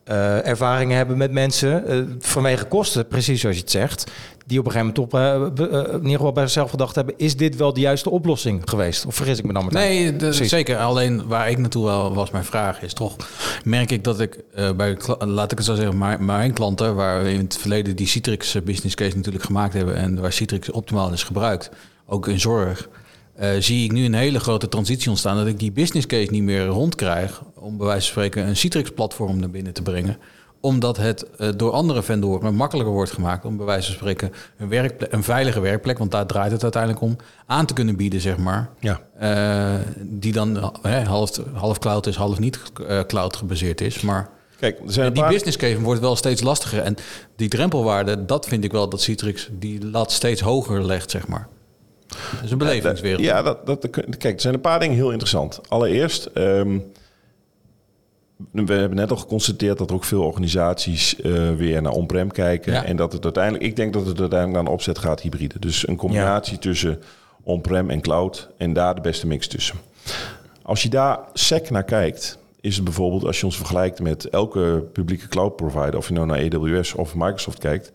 eh, ervaringen hebben met mensen eh, vanwege kosten, precies zoals je het zegt, die op een gegeven moment op, eh, in ieder geval bij zichzelf gedacht hebben, is dit wel de juiste oplossing geweest? Of vergis ik me dan met Nee, de- zeker. Alleen waar ik naartoe wel was mijn vraag is toch... merk ik dat ik bij, laat ik het zo zeggen, mijn, mijn klanten... waar we in het verleden die Citrix business case natuurlijk gemaakt hebben... en waar Citrix optimaal is gebruikt, ook in zorg... eh, zie ik nu een hele grote transitie ontstaan... dat ik die business case niet meer rondkrijg... om bij wijze van spreken een Citrix-platform naar binnen te brengen omdat het eh, door andere vendoren makkelijker wordt gemaakt om bij wijze van spreken een, werkplek, een veilige werkplek, want daar draait het uiteindelijk om, aan te kunnen bieden, zeg maar. Ja. Eh, die dan half, half cloud is, half niet cloud gebaseerd is. Maar Kijk, er zijn die paar- business case wordt wel steeds lastiger. En die drempelwaarde, dat vind ik wel dat Citrix die lat steeds hoger legt, zeg maar. Dat is een belevingswereld. Ja, dat, dat, kijk, er zijn een paar dingen heel interessant. Allereerst, ehm, we hebben net al geconstateerd dat er ook veel organisaties eh, weer naar on-prem kijken. Ja. En dat het uiteindelijk, ik denk dat het uiteindelijk naar een opzet gaat hybride. Dus een combinatie tussen on-prem en cloud en daar de beste mix tussen. Als je daar sec naar kijkt, is het bijvoorbeeld als je ons vergelijkt met elke publieke cloud provider, of je nou naar AWS of Microsoft kijkt,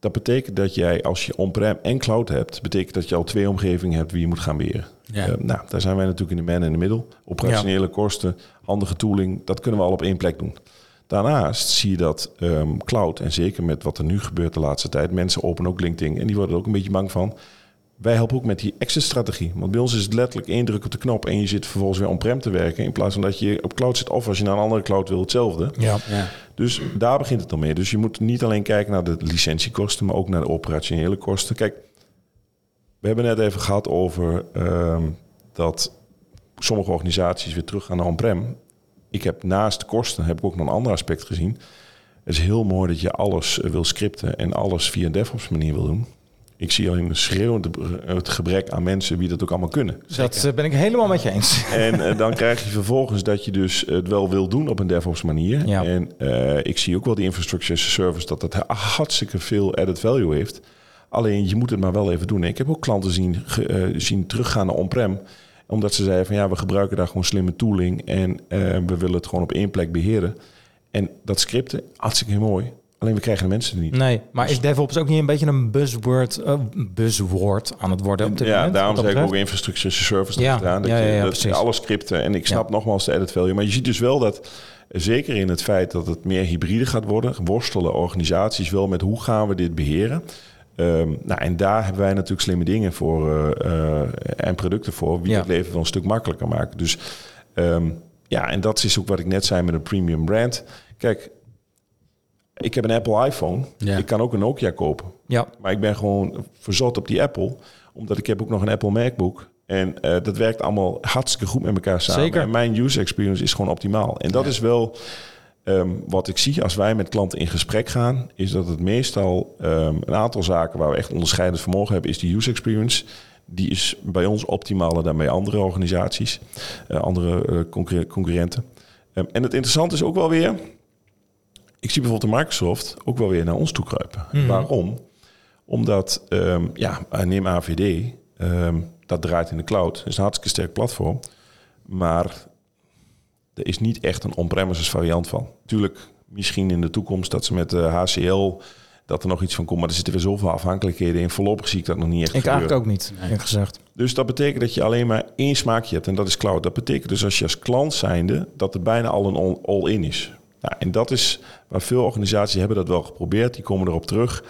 dat betekent dat jij als je on-prem en cloud hebt, betekent dat je al twee omgevingen hebt wie je moet gaan beheren. Ja. Eh, nou, daar zijn wij natuurlijk in de man in de middel. Operationele kosten, handige tooling, dat kunnen we al op één plek doen. Daarnaast zie je dat ehm, cloud, en zeker met wat er nu gebeurt de laatste tijd, mensen openen ook LinkedIn en die worden er ook een beetje bang van. Wij helpen ook met die exit-strategie. Want bij ons is het letterlijk één druk op de knop en je zit vervolgens weer on-prem te werken. In plaats van dat je op cloud zit of als je naar een andere cloud wil, hetzelfde. Ja. Ja. Dus daar begint het dan mee. Dus je moet niet alleen kijken naar de licentiekosten, maar ook naar de operationele kosten. Kijk, we hebben net even gehad over ehm, dat sommige organisaties weer teruggaan naar on-prem. Ik heb naast de kosten heb ik ook nog een ander aspect gezien. Het is heel mooi dat je alles eh, wil scripten en alles via een DevOps manier wil doen. Ik zie alleen een schreeuwend het gebrek aan mensen wie dat ook allemaal kunnen. Dat eh, ben ik helemaal met je eens. En eh, dan krijg je vervolgens dat je dus het wel wil doen op een DevOps manier. Ja. En eh, ik zie ook wel die infrastructure as a service dat dat hartstikke veel added value heeft. Alleen je moet het maar wel even doen. Ik heb ook klanten zien, ge- zien teruggaan naar on-prem. Omdat ze zeiden van ja, we gebruiken daar gewoon slimme tooling. En we willen het gewoon op één plek beheren. En dat scripten, hartstikke mooi. Alleen we krijgen de mensen er niet. Nee, maar is DevOps ook niet een beetje een buzzword, eh, buzzword aan het worden op dit ja, moment? daarom dat ik ook infrastructure as a service Ja, gedaan. Dat ja, ja, dat je alle scripten. En ik snap nogmaals de added value. Maar je ziet dus wel dat, zeker in het feit dat het meer hybride gaat worden, worstelen organisaties wel met hoe gaan we dit beheren. Ehm, nou, en daar hebben wij natuurlijk slimme dingen voor eh, eh, en producten voor, die het leven wel een stuk makkelijker maken. Dus ehm, ja, en dat is ook wat ik net zei met een premium brand. Kijk, ik heb een Apple iPhone. Ja. Ik kan ook een Nokia kopen. Ja, Maar ik ben gewoon verzot op die Apple. Omdat ik heb ook nog een Apple MacBook. En eh, dat werkt allemaal hartstikke goed met elkaar samen. Zeker. En mijn user experience is gewoon optimaal. En dat is wel ehm, wat ik zie als wij met klanten in gesprek gaan. Is dat het meestal ehm, een aantal zaken waar we echt onderscheidend vermogen hebben. Is die user experience. Die is bij ons optimaler dan bij andere organisaties. eh, andere eh, concurre- concurrenten. Ehm, en het interessante is ook wel weer... Ik zie bijvoorbeeld de Microsoft ook wel weer naar ons toe kruipen. Waarom? Omdat, ehm, ja, neem AVD, ehm, dat draait in de cloud. Dat is een hartstikke sterk platform. Maar er is niet echt een on-premises variant van. Tuurlijk, misschien in de toekomst dat ze met de HCL... dat er nog iets van komt. Maar er zitten weer zoveel afhankelijkheden in. Voorlopig zie ik dat nog niet echt ik gebeuren. eigenlijk ook niet, eerlijk gezegd. Dus dat betekent dat je alleen maar één smaakje hebt en dat is cloud. Dat betekent dus als je als klant zijnde dat er bijna al een all- all-in is. Nou, en dat is waar veel organisaties hebben dat wel geprobeerd. Die komen erop terug.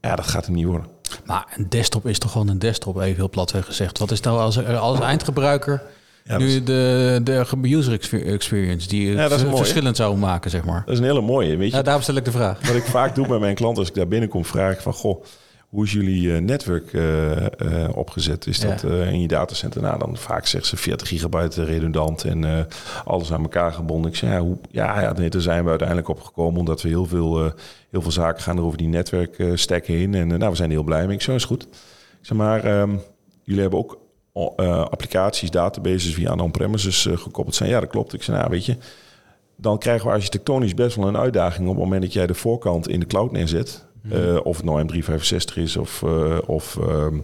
Ja, dat gaat er niet worden. Maar een desktop is toch gewoon een desktop, even heel plat gezegd. Wat is nou als, als eindgebruiker Ja, nu de, de user expe- experience die Ja, het verschillend zou maken, zeg maar? dat is een hele mooie. Weet je, Ja, daarom stel ik de vraag. Wat ik vaak doe bij mijn klanten als ik daar binnenkom, vraag ik van... Goh, hoe is jullie eh, netwerk eh, eh, opgezet? Is dat in je datacenter? Nou, dan vaak zeggen ze 40 gigabyte redundant en alles aan elkaar gebonden. Ik zeg, ja, hoe, ja, ja nee, daar zijn we uiteindelijk op gekomen... omdat we heel veel, heel veel zaken gaan er over die netwerkstack heen. En nou, we zijn er heel blij mee. Ik zeg, is goed. Ik zeg, maar ehm, jullie hebben ook applicaties, databases... die aan on-premises gekoppeld zijn. Ja, dat klopt. Ik zeg, nou, weet je dan krijgen we architectonisch best wel een uitdaging op het moment dat jij de voorkant in de cloud neerzet. Eh, of het nou M365 is of, eh, of ehm,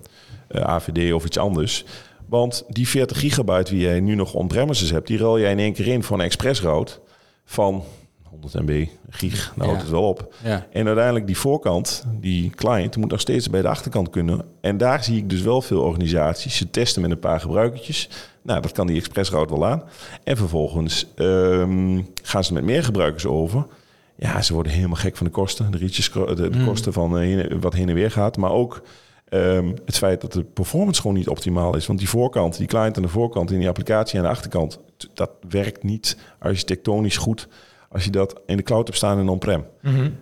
eh, AVD of iets anders. Want die 40 gigabyte die jij nu nog on-premises hebt, die rol jij in één keer in voor een express route van 100 MB, gig, nou houdt Ja. het wel op. Ja. En uiteindelijk die voorkant, die client, moet nog steeds bij de achterkant kunnen. En daar zie ik dus wel veel organisaties. Ze testen met een paar gebruikertjes. Nou, dat kan die expressroute wel aan. En vervolgens ehm, gaan ze met meer gebruikers over. Ja, ze worden helemaal gek van de kosten. De, de, de Mm. kosten van eh, heen- wat heen en weer gaat. Maar ook ehm, het feit dat de performance gewoon niet optimaal is. Want die voorkant, die client aan de voorkant in die applicatie aan de achterkant... dat werkt niet architectonisch goed als je dat in de cloud hebt staan en on-prem.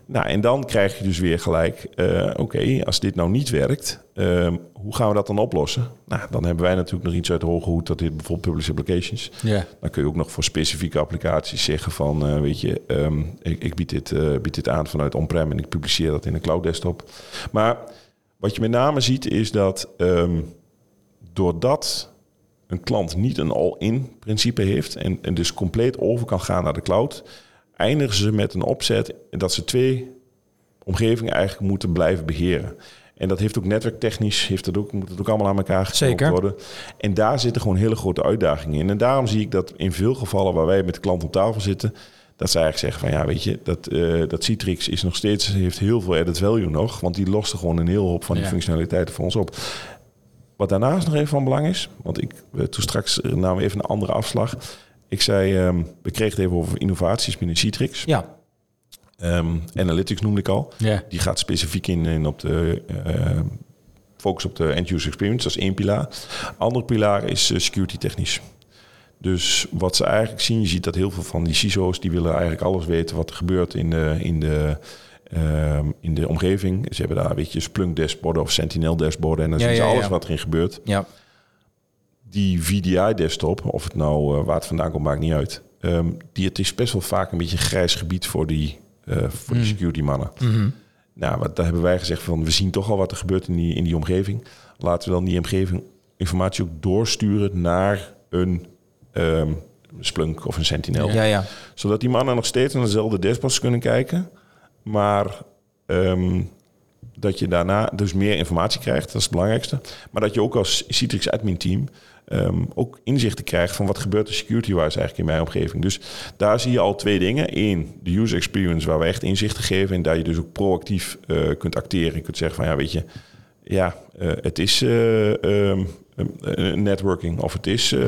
Nou, en dan krijg je dus weer gelijk, eh, oké, als dit nou niet werkt, ehm, hoe gaan we dat dan oplossen? Nou, dan hebben wij natuurlijk nog iets uit de hoge hoed, dat dit bijvoorbeeld public applications. Ja. Dan kun je ook nog voor specifieke applicaties zeggen van, eh, weet je, ehm, ik, ik bied, dit, eh, bied dit aan vanuit on-prem en ik publiceer dat in een cloud desktop. Maar wat je met name ziet is dat ehm, doordat een klant niet een all-in principe heeft en, en dus compleet over kan gaan naar de cloud, eindigen ze met een opzet dat ze twee omgevingen eigenlijk moeten blijven beheren. En dat heeft ook netwerktechnisch, heeft dat ook, moet het ook allemaal aan elkaar gekoppeld worden. En daar zitten gewoon hele grote uitdagingen in. En daarom zie ik dat in veel gevallen waar wij met de klant op tafel zitten, dat ze eigenlijk zeggen van ja, weet je, dat, eh, dat Citrix is nog steeds, heeft heel veel added value nog, want die lost er gewoon een heel hoop van die Ja. functionaliteiten voor ons op. Wat daarnaast nog even van belang is, want ik eh, toen straks eh, namen we even een andere afslag. Ik zei, ehm, we kregen het even over innovaties binnen Citrix. Ja, Ehm, Analytics noemde ik al. Ja. Die gaat specifiek in, in op de eh, focus op de end-user experience. Dat is één pilaar. Andere pilaar is eh, security technisch. Dus wat ze eigenlijk zien, je ziet dat heel veel van die CISO's... die willen eigenlijk alles weten wat er gebeurt in de, in de, ehm, in de omgeving. Ze hebben daar, weet je, Splunk dashboarden of Sentinel dashboarden... en dan Ja, zien ze ja, alles wat erin gebeurt. ja. Die VDI-desktop, of het nou eh, waar het vandaan komt, maakt niet uit. Ehm, die, het is best wel vaak een beetje grijs gebied voor die, eh, voor die security mannen. Nou, wat, daar hebben wij gezegd van, we zien toch al wat er gebeurt in die, in die omgeving. Laten we dan die omgeving informatie ook doorsturen naar een ehm, Splunk of een Sentinel. Ja, ja. Zodat die mannen nog steeds naar dezelfde dashboards kunnen kijken. Maar ehm, dat je daarna dus meer informatie krijgt, dat is het belangrijkste. Maar dat je ook als Citrix admin team ehm, ook inzichten krijgt van wat gebeurt er security-wise eigenlijk in mijn omgeving. Dus daar zie je al twee dingen. Eén, de user experience waar we echt inzichten geven en daar je dus ook proactief eh, kunt acteren. Je kunt zeggen van ja, weet je, ja, eh, het is eh, ehm, eh, networking of het is eh,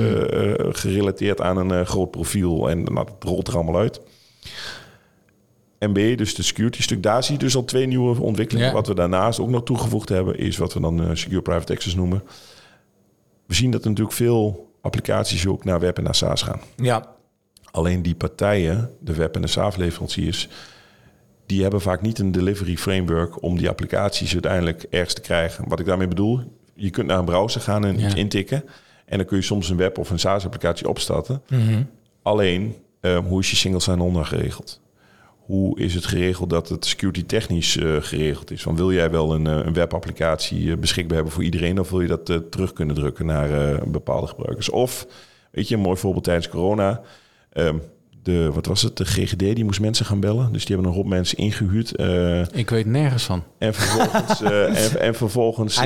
gerelateerd aan een groot profiel en nou, dat rolt er allemaal uit. En B, dus de security stuk, daar zie je dus al twee nieuwe ontwikkelingen. Ja. Wat we daarnaast ook nog toegevoegd hebben, is wat we dan eh, secure private access noemen. We zien dat er natuurlijk veel applicaties ook naar web en naar SaaS gaan. Ja, Alleen die partijen, de web- en de SaaS-leveranciers, die hebben vaak niet een delivery framework om die applicaties uiteindelijk ergens te krijgen. Wat ik daarmee bedoel, je kunt naar een browser gaan en Ja. iets intikken. En dan kun je soms een web- of een SaaS-applicatie opstarten. Mhm. Alleen, eh, hoe is je single sign-on geregeld? Hoe is het geregeld dat het security technisch eh, geregeld is? Van wil jij wel een, eh, een webapplicatie eh, beschikbaar hebben voor iedereen... of wil je dat terug kunnen drukken naar bepaalde gebruikers? Of, weet je, een mooi voorbeeld tijdens corona... ehm, de, wat was het, de GGD, die moest mensen gaan bellen. Dus die hebben een hoop mensen ingehuurd. eh, Ik weet nergens van. en vervolgens, eh, en, vervolgens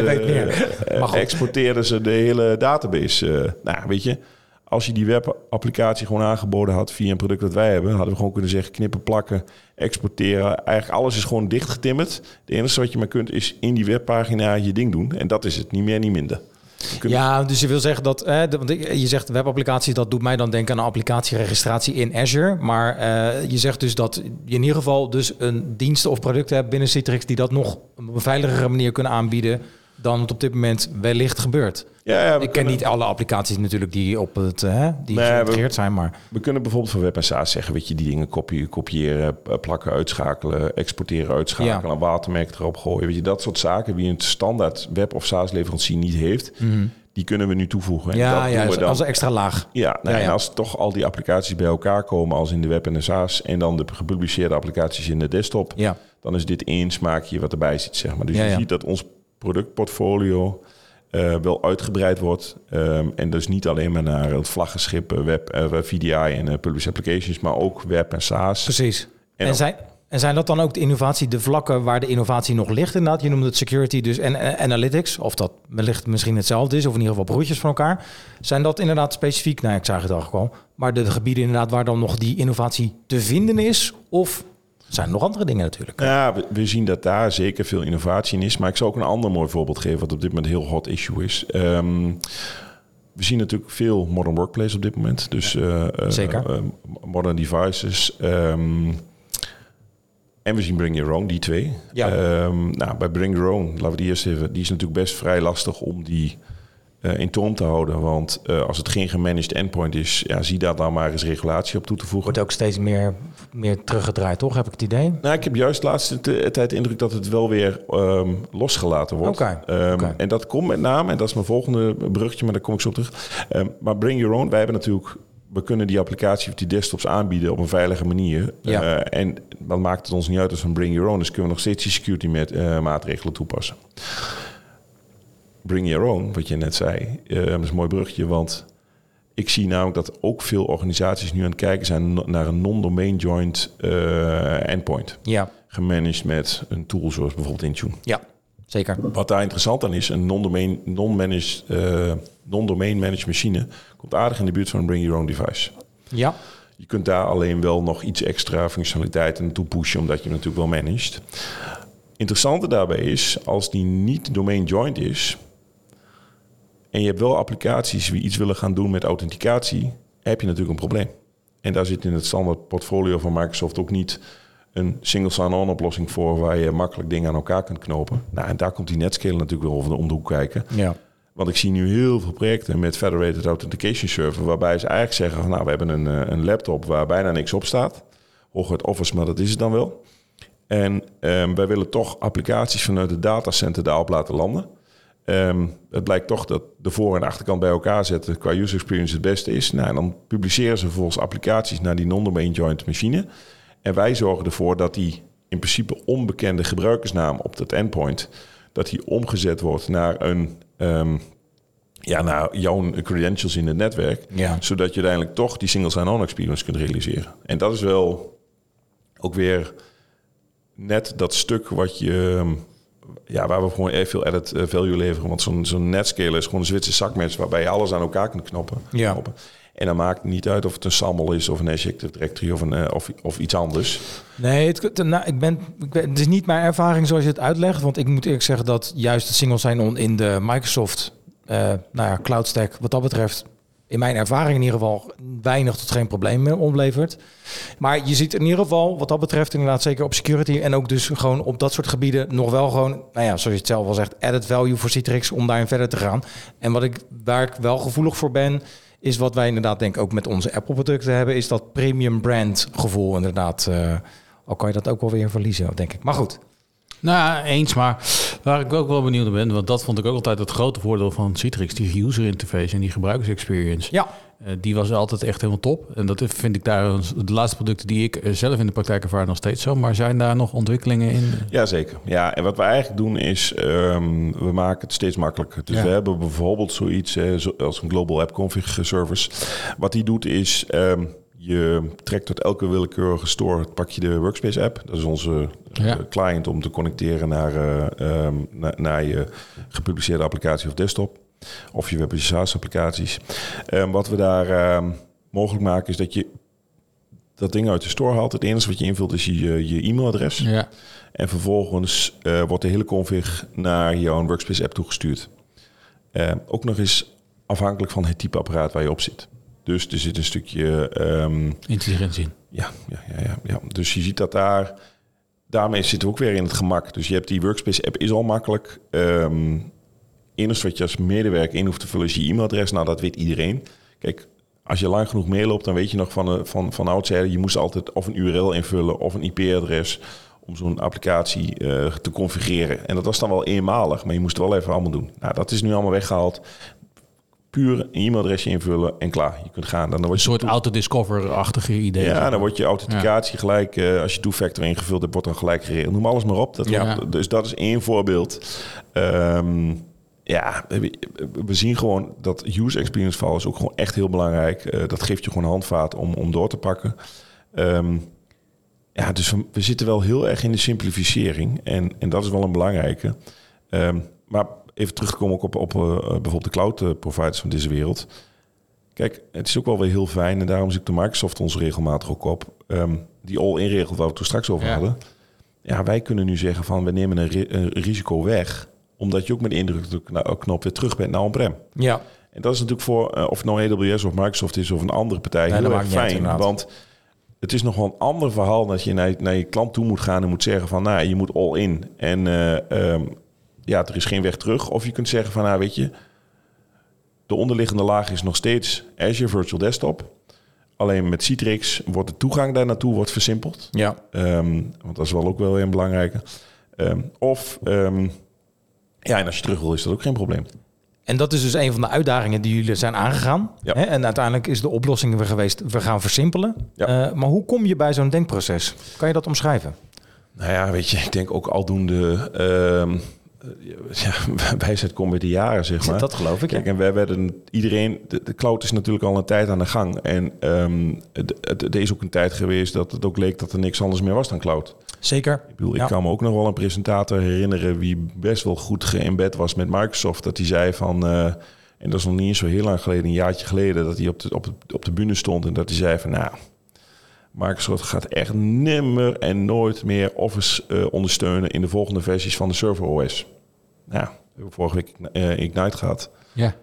exporteerden ze de hele database. nou, weet je, als je die webapplicatie gewoon aangeboden had via een product dat wij hebben, hadden we gewoon kunnen zeggen knippen, plakken, exporteren. Eigenlijk alles is gewoon dichtgetimmerd. Het enige wat je maar kunt is in die webpagina je ding doen. En dat is het, niet meer, niet minder. Ja, dus je wil zeggen dat, want je zegt webapplicaties, dat doet mij dan denken aan een applicatieregistratie in Azure. Maar eh, je zegt dus dat je in ieder geval dus een dienst of product hebt binnen Citrix die dat nog op een veiligere manier kunnen aanbieden dan het op dit moment wellicht gebeurt. Ja, ja, ik ken kunnen, niet alle applicaties natuurlijk die op het eh, die Nee, we- geïntegreerd zijn, maar we kunnen bijvoorbeeld voor web en SaaS zeggen, weet je, die dingen kopiëren, p- plakken, uitschakelen, exporteren, uitschakelen, een watermerk erop gooien. Weet je, dat soort zaken die een standaard web of SaaS leverancier niet heeft, die kunnen we nu toevoegen. En dat Mhm. ja, doen ja we als, dan- als een extra laag. Ja, nou, Ja, en als toch al die applicaties bij elkaar komen als in de web en de SaaS en dan de gepubliceerde applicaties in de desktop, Ja. dan is dit één smaakje wat erbij zit, zeg maar. Dus je ziet dat ons productportfolio eh, wel uitgebreid wordt. Ehm, en dus niet alleen maar naar het vlaggenschip eh, web, eh, VDI en Publish Applications, maar ook web en SaaS. Precies. En zijn, en zijn dat dan ook de innovatie, de vlakken waar de innovatie nog ligt inderdaad? Je noemde het security dus en analytics, of dat wellicht misschien hetzelfde is, of in ieder geval broertjes van elkaar. Zijn dat inderdaad specifiek, nou ik zag het al gewoon, maar de, gebieden inderdaad waar dan nog die innovatie te vinden is? Of zijn er nog andere dingen natuurlijk? Ja, we, we zien dat daar zeker veel innovatie in is. Maar ik zou ook een ander mooi voorbeeld geven, wat op dit moment een heel hot issue is. Ehm, we zien natuurlijk veel modern workplace op dit moment. Dus eh, eh, Zeker. eh, modern devices. ehm, en we zien Bring Your Own, die twee. Ja. Ehm, nou, bij Bring Your Own, laten we die eerst even... Die is natuurlijk best vrij lastig om die eh, in toom te houden. Want eh, als het geen gemanaged endpoint is... Ja, zie daar dan maar eens regulatie op toe te voegen. Wordt ook steeds meer, meer teruggedraaid, toch? Heb ik het idee? Nou, ik heb juist de laatste tijd de indruk dat het wel weer ehm, losgelaten wordt. Oké, Ehm, oké. En dat komt met name, en dat is mijn volgende bruggetje, maar daar kom ik zo op terug. Ehm, maar Bring Your Own, wij hebben natuurlijk, we kunnen die applicatie of die desktops aanbieden op een veilige manier. Ja. Eh, en dan maakt het ons niet uit als we een Bring Your Own, dus kunnen we nog steeds die security met, maatregelen toepassen. Bring Your Own, wat je net zei, eh, dat is een mooi bruggetje, want ik zie namelijk dat ook veel organisaties nu aan het kijken zijn naar een non-domain joint eh, endpoint. Ja, Gemanaged met een tool zoals bijvoorbeeld Intune. ja zeker. Wat daar interessant aan is, een non-domain, non-managed, eh, non-domain managed machine komt aardig in de buurt van een bring your own device. Ja, Je kunt daar alleen wel nog iets extra functionaliteit naartoe pushen, omdat je hem natuurlijk wel managt. Interessante daarbij is, als die niet domain joined is, en je hebt wel applicaties die iets willen gaan doen met authenticatie, heb je natuurlijk een probleem. En daar zit in het standaard portfolio van Microsoft ook niet een single sign-on oplossing voor waar je makkelijk dingen aan elkaar kunt knopen. Nou, en daar komt die Netscaler natuurlijk wel over de- om de hoek kijken. ja. Want ik zie nu heel veel projecten met Federated Authentication Server, waarbij ze eigenlijk zeggen van nou, we hebben een, eh, een laptop waar bijna niks op staat. Hooguit Office, maar dat is het dan wel. En ehm, wij willen toch applicaties vanuit het datacenter daarop laten landen. Ehm, het blijkt toch dat de voor- en achterkant bij elkaar zetten qua user experience het beste is. Nou, en dan publiceren ze vervolgens applicaties naar die non-domain joint machine. En wij zorgen ervoor dat die in principe onbekende gebruikersnaam op dat endpoint, dat die omgezet wordt naar een ehm, ja, naar jouw credentials in het netwerk, Ja. zodat je uiteindelijk toch die single sign-on experience kunt realiseren. En dat is wel ook weer net dat stuk wat je ehm, ja, waar we gewoon veel added eh, value leveren. Want zo'n zo'n netscaler is gewoon een Zwitser zakmes waarbij je alles aan elkaar kunt knoppen. Ja. knoppen. En dan maakt het niet uit of het een SAML is of een Active Directory of, een, eh, of, of iets anders. Nee, het, nou, ik ben, ik ben- het is niet mijn ervaring zoals je het uitlegt. Want ik moet eerlijk zeggen dat juist het single sign-on in de Microsoft eh, nou ja, cloud stack, wat dat betreft, in mijn ervaring in ieder geval, weinig tot geen probleem eh, oplevert. Maar je ziet in ieder geval, wat dat betreft, inderdaad zeker op security en ook dus gewoon op dat soort gebieden nog wel gewoon, nou ja, zoals je het zelf al zegt, added value voor Citrix om daarin verder te gaan. En wat ik, waar ik wel gevoelig voor ben, is wat wij inderdaad denk ik ook met onze Apple producten hebben, is dat premium brand gevoel inderdaad. eh, al kan je dat ook wel weer verliezen, denk ik. Maar goed. Nou, eens, maar waar ik ook wel benieuwd naar ben, want dat vond ik ook altijd het grote voordeel van Citrix, die user interface en die gebruikersexperience. Ja. Eh, die was altijd echt helemaal top. En dat vind ik daar de laatste producten die ik eh, zelf in de praktijk ervaar nog steeds zo. Maar zijn daar nog ontwikkelingen in? Jazeker. Ja, en wat we eigenlijk doen is, ehm, we maken het steeds makkelijker. Dus Ja. we hebben bijvoorbeeld zoiets zo- als een Global App Config service. Wat die doet is, ehm, je trekt tot elke willekeurige store, pak je de Workspace app. Dat is onze eh, Ja. client om te connecteren naar, eh, ehm, na- naar je gepubliceerde applicatie of desktop. Of je web en applicaties. Ehm, wat we daar ehm, mogelijk maken is dat je dat ding uit de store haalt. Het enige wat je invult is je, je e-mailadres. Ja. En vervolgens eh, wordt de hele config naar jouw Workspace app toegestuurd. Ook nog eens afhankelijk van het type apparaat waar je op zit. Dus er zit een stukje... ehm, Intelligentie. in. ja, ja, ja, ja, ja. Dus je ziet dat daar... Daarmee zitten we ook weer in het gemak. Dus je hebt die Workspace app is al makkelijk. Ehm enige wat je als medewerker in hoeft te vullen is je e-mailadres. Nou, dat weet iedereen. Kijk, als je lang genoeg meeloopt, dan weet je nog van, de, van, van oudsher... je moest altijd of een URL invullen of een IP-adres... om zo'n applicatie eh, te configureren. En dat was dan wel eenmalig, maar je moest het wel even allemaal doen. Nou, dat is nu allemaal weggehaald. Puur een e-mailadresje invullen en klaar. Je kunt gaan. Dan Een soort autodiscover-achtige idee. ja, dan wordt je authenticatie gelijk, eh, als je two-factor ingevuld hebt, wordt dan gelijk geregeld. Noem alles maar op. Dat Ja. Dus dat is één voorbeeld. Ehm, ja, we, zien gewoon dat user experience val is ook gewoon echt heel belangrijk. Eh, dat geeft je gewoon handvaat om, om door te pakken. Ehm, ja, dus we, we zitten wel heel erg in de simplificering. En, en dat is wel een belangrijke. Ehm, maar even terug te komen ook op, op eh, bijvoorbeeld de cloud eh, providers van deze wereld. Kijk, het is ook wel weer heel fijn. En daarom zoekt de Microsoft ons regelmatig ook op. Ehm, die all-in regel waar we het toen straks over Ja. hadden. Ja, wij kunnen nu zeggen van we nemen een, ri- een risico weg. Omdat je ook met de indrukknop weer terug bent naar on-prem. Ja. En dat is natuurlijk voor, eh, of het nou AWS of Microsoft is of een andere partij, Nee, heel erg uit, fijn. want het is nog wel een ander verhaal dat je naar, naar je klant toe moet gaan en moet zeggen van, nou, je moet all in. En eh, ehm, ja, er is geen weg terug. Of je kunt zeggen van, nou, weet je, de onderliggende laag is nog steeds Azure Virtual Desktop. Alleen met Citrix wordt de toegang daar naartoe wordt versimpeld. Ja. Ehm, want dat is wel ook wel een belangrijke. Ehm, of, ehm, ja, en als je terug wil, is dat ook geen probleem. En dat is dus een van de uitdagingen die jullie zijn aangegaan. Ja. Hè? En uiteindelijk is de oplossing weer geweest, we gaan versimpelen. Ja. Eh, maar hoe kom je bij zo'n denkproces? Kan je dat omschrijven? Nou ja, weet je, ik denk ook aldoende... ja, wijsheid komt met de jaren, zeg maar. Dat geloof ik. Kijk, en wij werden iedereen... De, de cloud is natuurlijk al een tijd aan de gang. En het- het- er is ook een tijd geweest dat het ook leek dat er niks anders meer was dan cloud. Zeker. Ik bedoel, Ja. ik kan me ook nog wel een presentator herinneren... wie best wel goed geëmbed was met Microsoft. Dat hij zei van... eh, en dat is nog niet eens zo heel lang geleden, een jaartje geleden... dat hij op de, op de, op de bühne stond en dat hij zei van... nou, Microsoft gaat echt nimmer en nooit meer Office eh, ondersteunen... in de volgende versies van de Server OS. Nou, we hebben vorige week eh, Ignite gehad... Ja.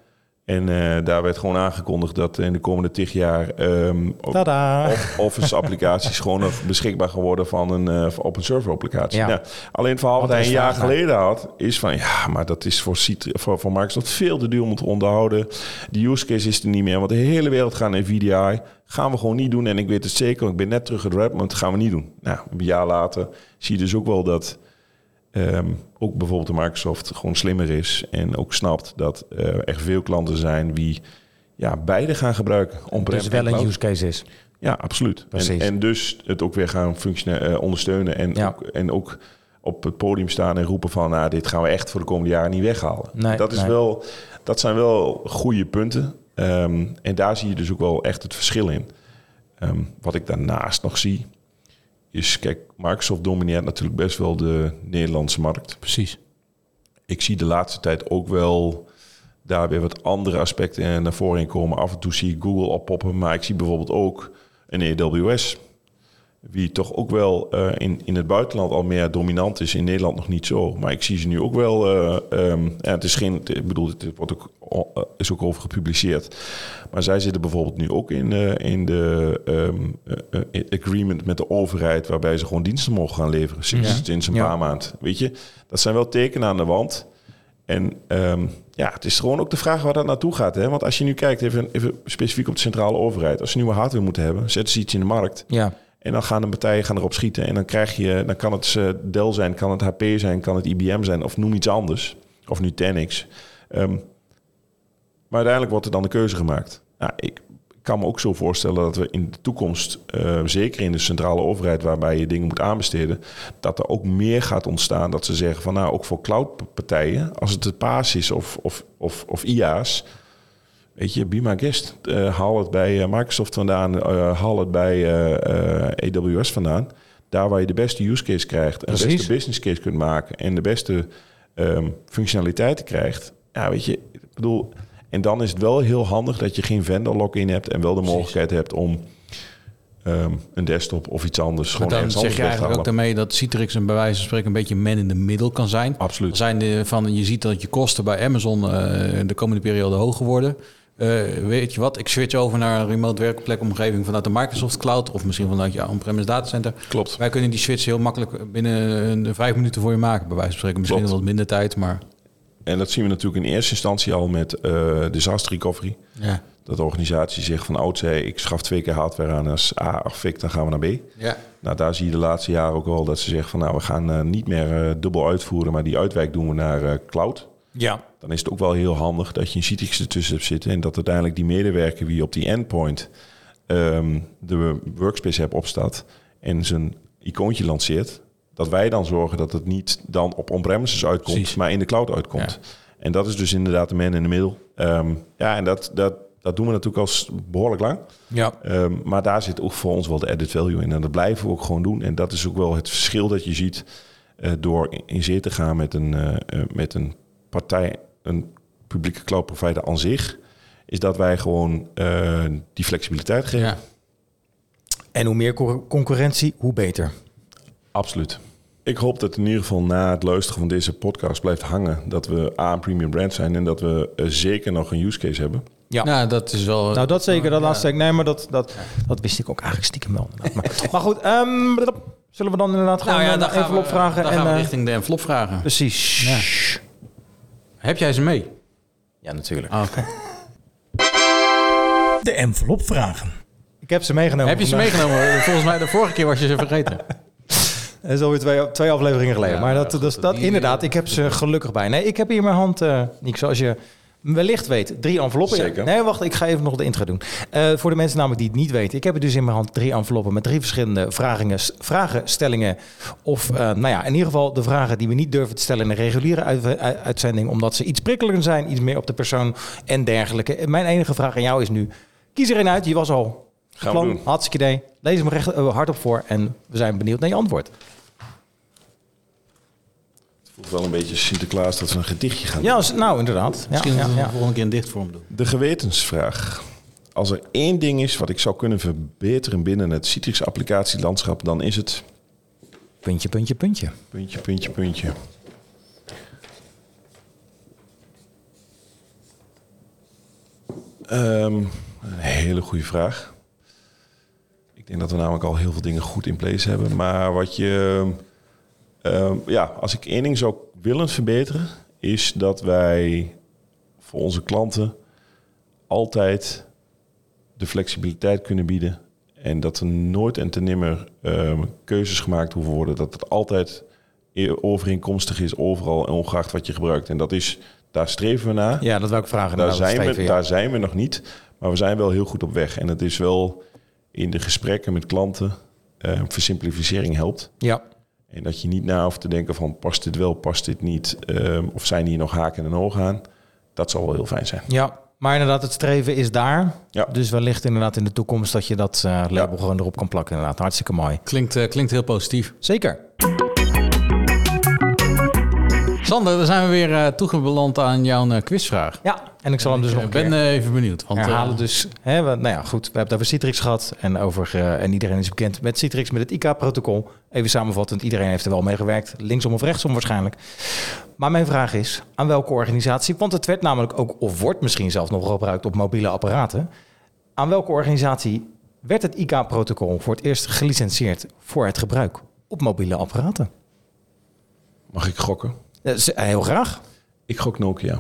En eh, daar werd gewoon aangekondigd dat in de komende tig jaar ehm, op- Tada. of- Office applicaties gewoon beschikbaar gaan worden van een, eh, op een server applicatie. Ja. Nou, alleen het verhaal wat hij een jaar geleden had, is van ja, maar dat is voor, voor, voor Microsoft veel te duur om te onderhouden. De use case is er niet meer, want de hele wereld gaat naar VDI. Gaan we gewoon niet doen. En ik weet het zeker, want ik ben net terug uit Redmond, dat gaan we niet doen. Nou, een jaar later zie je dus ook wel dat ehm, ook bijvoorbeeld de Microsoft gewoon slimmer is en ook snapt dat eh, er veel klanten zijn die ja, beide gaan gebruiken. Dus wel een use case is. Ja, absoluut. En, Precies. en dus het ook weer gaan eh, ondersteunen. En, Ja. ook, en ook op het podium staan en roepen van... Nou, dit gaan we echt voor de komende jaren niet weghalen. Nee, dat, is nee. wel, dat zijn wel goede punten. Ehm, en daar zie je dus ook wel echt het verschil in. Ehm, wat ik daarnaast nog zie... is, kijk, Microsoft domineert natuurlijk best wel de Nederlandse markt. Precies. Ik zie de laatste tijd ook wel daar weer wat andere aspecten naar voren komen. Af en toe zie ik Google oppoppen, maar ik zie bijvoorbeeld ook een AWS. Wie toch ook wel eh, in, in het buitenland al meer dominant is, in Nederland nog niet zo. Maar ik zie ze nu ook wel. eh, ehm, ja, het is geen, ik bedoel, het wordt ook, eh, is ook over gepubliceerd. Maar zij zitten bijvoorbeeld nu ook in, eh, in de ehm, eh, eh, agreement met de overheid, waarbij ze gewoon diensten mogen gaan leveren sinds, Ja. sinds een Ja. paar maanden. Weet je, dat zijn wel tekenen aan de wand. En ehm, ja, het is gewoon ook de vraag waar dat naartoe gaat. Hè? Want als je nu kijkt, even, even specifiek op de centrale overheid. Als ze nieuwe hardware moeten hebben, zetten ze iets in de markt. Ja, En dan gaan de partijen gaan erop schieten. En dan krijg je, dan kan het eh, Dell zijn, kan het HP zijn, kan het IBM zijn, of noem iets anders. Of Nutanix. Ehm, maar uiteindelijk wordt er dan de keuze gemaakt. Nou, ik kan me ook zo voorstellen dat we in de toekomst, eh, zeker in de centrale overheid waarbij je dingen moet aanbesteden, dat er ook meer gaat ontstaan dat ze zeggen van nou, ook voor cloudpartijen, als het de PaaS is of, of, of, of IaaS, Weet je, be my guest. Eh, haal het bij eh, Microsoft vandaan, eh, haal het bij AWS vandaan. Daar waar je de beste use case krijgt, en de beste business case kunt maken en de beste ehm, functionaliteiten krijgt. Ja, weet je, ik bedoel, en dan is het wel heel handig dat je geen vendor lock-in hebt en wel de mogelijkheid hebt om ehm, een desktop of iets anders Maar gewoon dan zeg anders je eigenlijk ook daarmee dat Citrix een bij wijze van spreken een beetje man in de middel kan zijn. Absoluut. Zijn de, van, je ziet dat je kosten bij Amazon eh, de komende periode hoger worden. Eh, weet je wat, ik switch over naar een remote werkplekomgeving vanuit de Microsoft Cloud of misschien vanuit je on-premise datacenter. Klopt. Wij kunnen die switch heel makkelijk binnen een vijf minuten voor je maken, bij wijze van spreken. Misschien Klopt. wat minder tijd, maar En dat zien we natuurlijk in eerste instantie al met eh, disaster recovery. ja. Dat de organisatie zegt van oud zei, ik schaf twee keer hardware aan als A of fik, dan gaan we naar B. ja. Nou, daar zie je de laatste jaren ook wel dat ze zeggen van nou, we gaan eh, niet meer eh, dubbel uitvoeren, maar die uitwijk doen we naar eh, cloud. Ja. Dan is het ook wel heel handig dat je een Citrix ertussen hebt zitten en dat uiteindelijk die medewerker wie op die endpoint ehm, de workspace app opstaat en zijn icoontje lanceert, dat wij dan zorgen dat het niet dan op on-premises uitkomt, Precies. maar in de cloud uitkomt. En dat is dus inderdaad de man in de middel. Ehm, ja, en dat, dat, dat doen we natuurlijk al s- behoorlijk lang. ja. Ehm, maar daar zit ook voor ons wel de added value in. En dat blijven we ook gewoon doen. En dat is ook wel het verschil dat je ziet eh, door in- in zee te gaan met een, eh, eh, met een partij, een publieke cloud provider aan zich. Is dat wij gewoon eh, die flexibiliteit geven. ja. En hoe meer co- concurrentie, hoe beter. Absoluut. Ik hoop dat in ieder geval na het luisteren van deze podcast blijft hangen. Dat we A, een premium brand zijn en dat we eh, zeker nog een use case hebben. Ja. Nou, dat is wel... Nou, dat zeker, dat Ja. laatste. Nee, maar dat, dat, dat wist ik ook eigenlijk stiekem wel. Maar, maar goed, ehm, zullen we dan inderdaad gewoon Nou ja, dan gaan envelop we, vragen? Dan en, gaan we eh, richting de envelop vragen. Precies. Ja. Heb jij ze mee? Ja, natuurlijk. Ah, oké. De envelop vragen. Ik heb ze meegenomen. Heb je ze vandaag. meegenomen? Volgens mij de vorige keer was je ze vergeten. Dat is alweer twee, twee afleveringen geleden. Ja, maar dat, ja, dat, dat, die- inderdaad, ik heb ze gelukkig bij. Nee, ik heb hier in mijn hand, eh Nick, zoals je wellicht weet, drie enveloppen. Zeker. Nee, wacht, ik ga even nog de intro doen. Eh, voor de mensen namelijk die het niet weten. Ik heb er dus in mijn hand drie enveloppen met drie verschillende vragingen, vragenstellingen. Of, eh, nou ja, in ieder geval de vragen die we niet durven te stellen in een reguliere uit- uit- uitzending. Omdat ze iets prikkelender zijn, iets meer op de persoon en dergelijke. En Mijn enige vraag aan jou is nu, kies er een uit. Je was al Gaan plan, hartstikke idee. Lees hem recht, eh, hardop voor en we zijn benieuwd naar je antwoord. Voelt wel een beetje Sinterklaas dat we een gedichtje gaan doen. Ja, s- nou inderdaad. Misschien ja, moeten we ja. de volgende keer een dichtvorm doen. De gewetensvraag. Als er één ding is wat ik zou kunnen verbeteren binnen het Citrix-applicatielandschap, dan is het Puntje, puntje, puntje. puntje, puntje, puntje. Ehm, een hele goede vraag. Ik denk dat we namelijk al heel veel dingen goed in place hebben. Maar wat je... ehm, ja, als ik één ding zou willen verbeteren... is dat wij voor onze klanten altijd de flexibiliteit kunnen bieden. En dat er nooit en ten nimmer ehm, keuzes gemaakt hoeven worden. Dat het altijd overeenkomstig is overal en ongeacht wat je gebruikt. En dat is, daar streven we naar. Ja, dat wil ik vragen. daar, Nou, zijn we, ja. daar zijn we nog niet. Maar we zijn wel heel goed op weg. En het is wel in de gesprekken met klanten eh, versimplificering helpt. Ja. En dat je niet na hoeft te denken van past dit wel, past dit niet, ehm, of zijn hier nog haken en ogen aan. Dat zal wel heel fijn zijn. ja, maar inderdaad, het streven is daar. Ja. Dus wellicht inderdaad in de toekomst dat je dat eh, label Ja. gewoon erop kan plakken. Inderdaad, hartstikke mooi. Klinkt, eh, klinkt heel positief. Zeker. Sander, dan zijn we weer eh toegebeland aan jouw eh, quizvraag. Ja, en ik zal hem dus nog Ik een ben keer eh, even benieuwd. Want, eh, herhalen. Dus, hè, we, nou ja, goed. We hebben het over Citrix gehad. En, over, eh, en iedereen is bekend met Citrix, met het IK-protocol. Even samenvattend, iedereen heeft er wel mee gewerkt. Linksom of rechtsom waarschijnlijk. Maar mijn vraag is, aan welke organisatie... Want het werd namelijk ook, of wordt misschien zelfs nog gebruikt op mobiele apparaten. Aan welke organisatie werd het IK-protocol voor het eerst gelicentieerd... voor het gebruik op mobiele apparaten? Mag ik gokken? Eh, heel graag. Ik gok Nokia.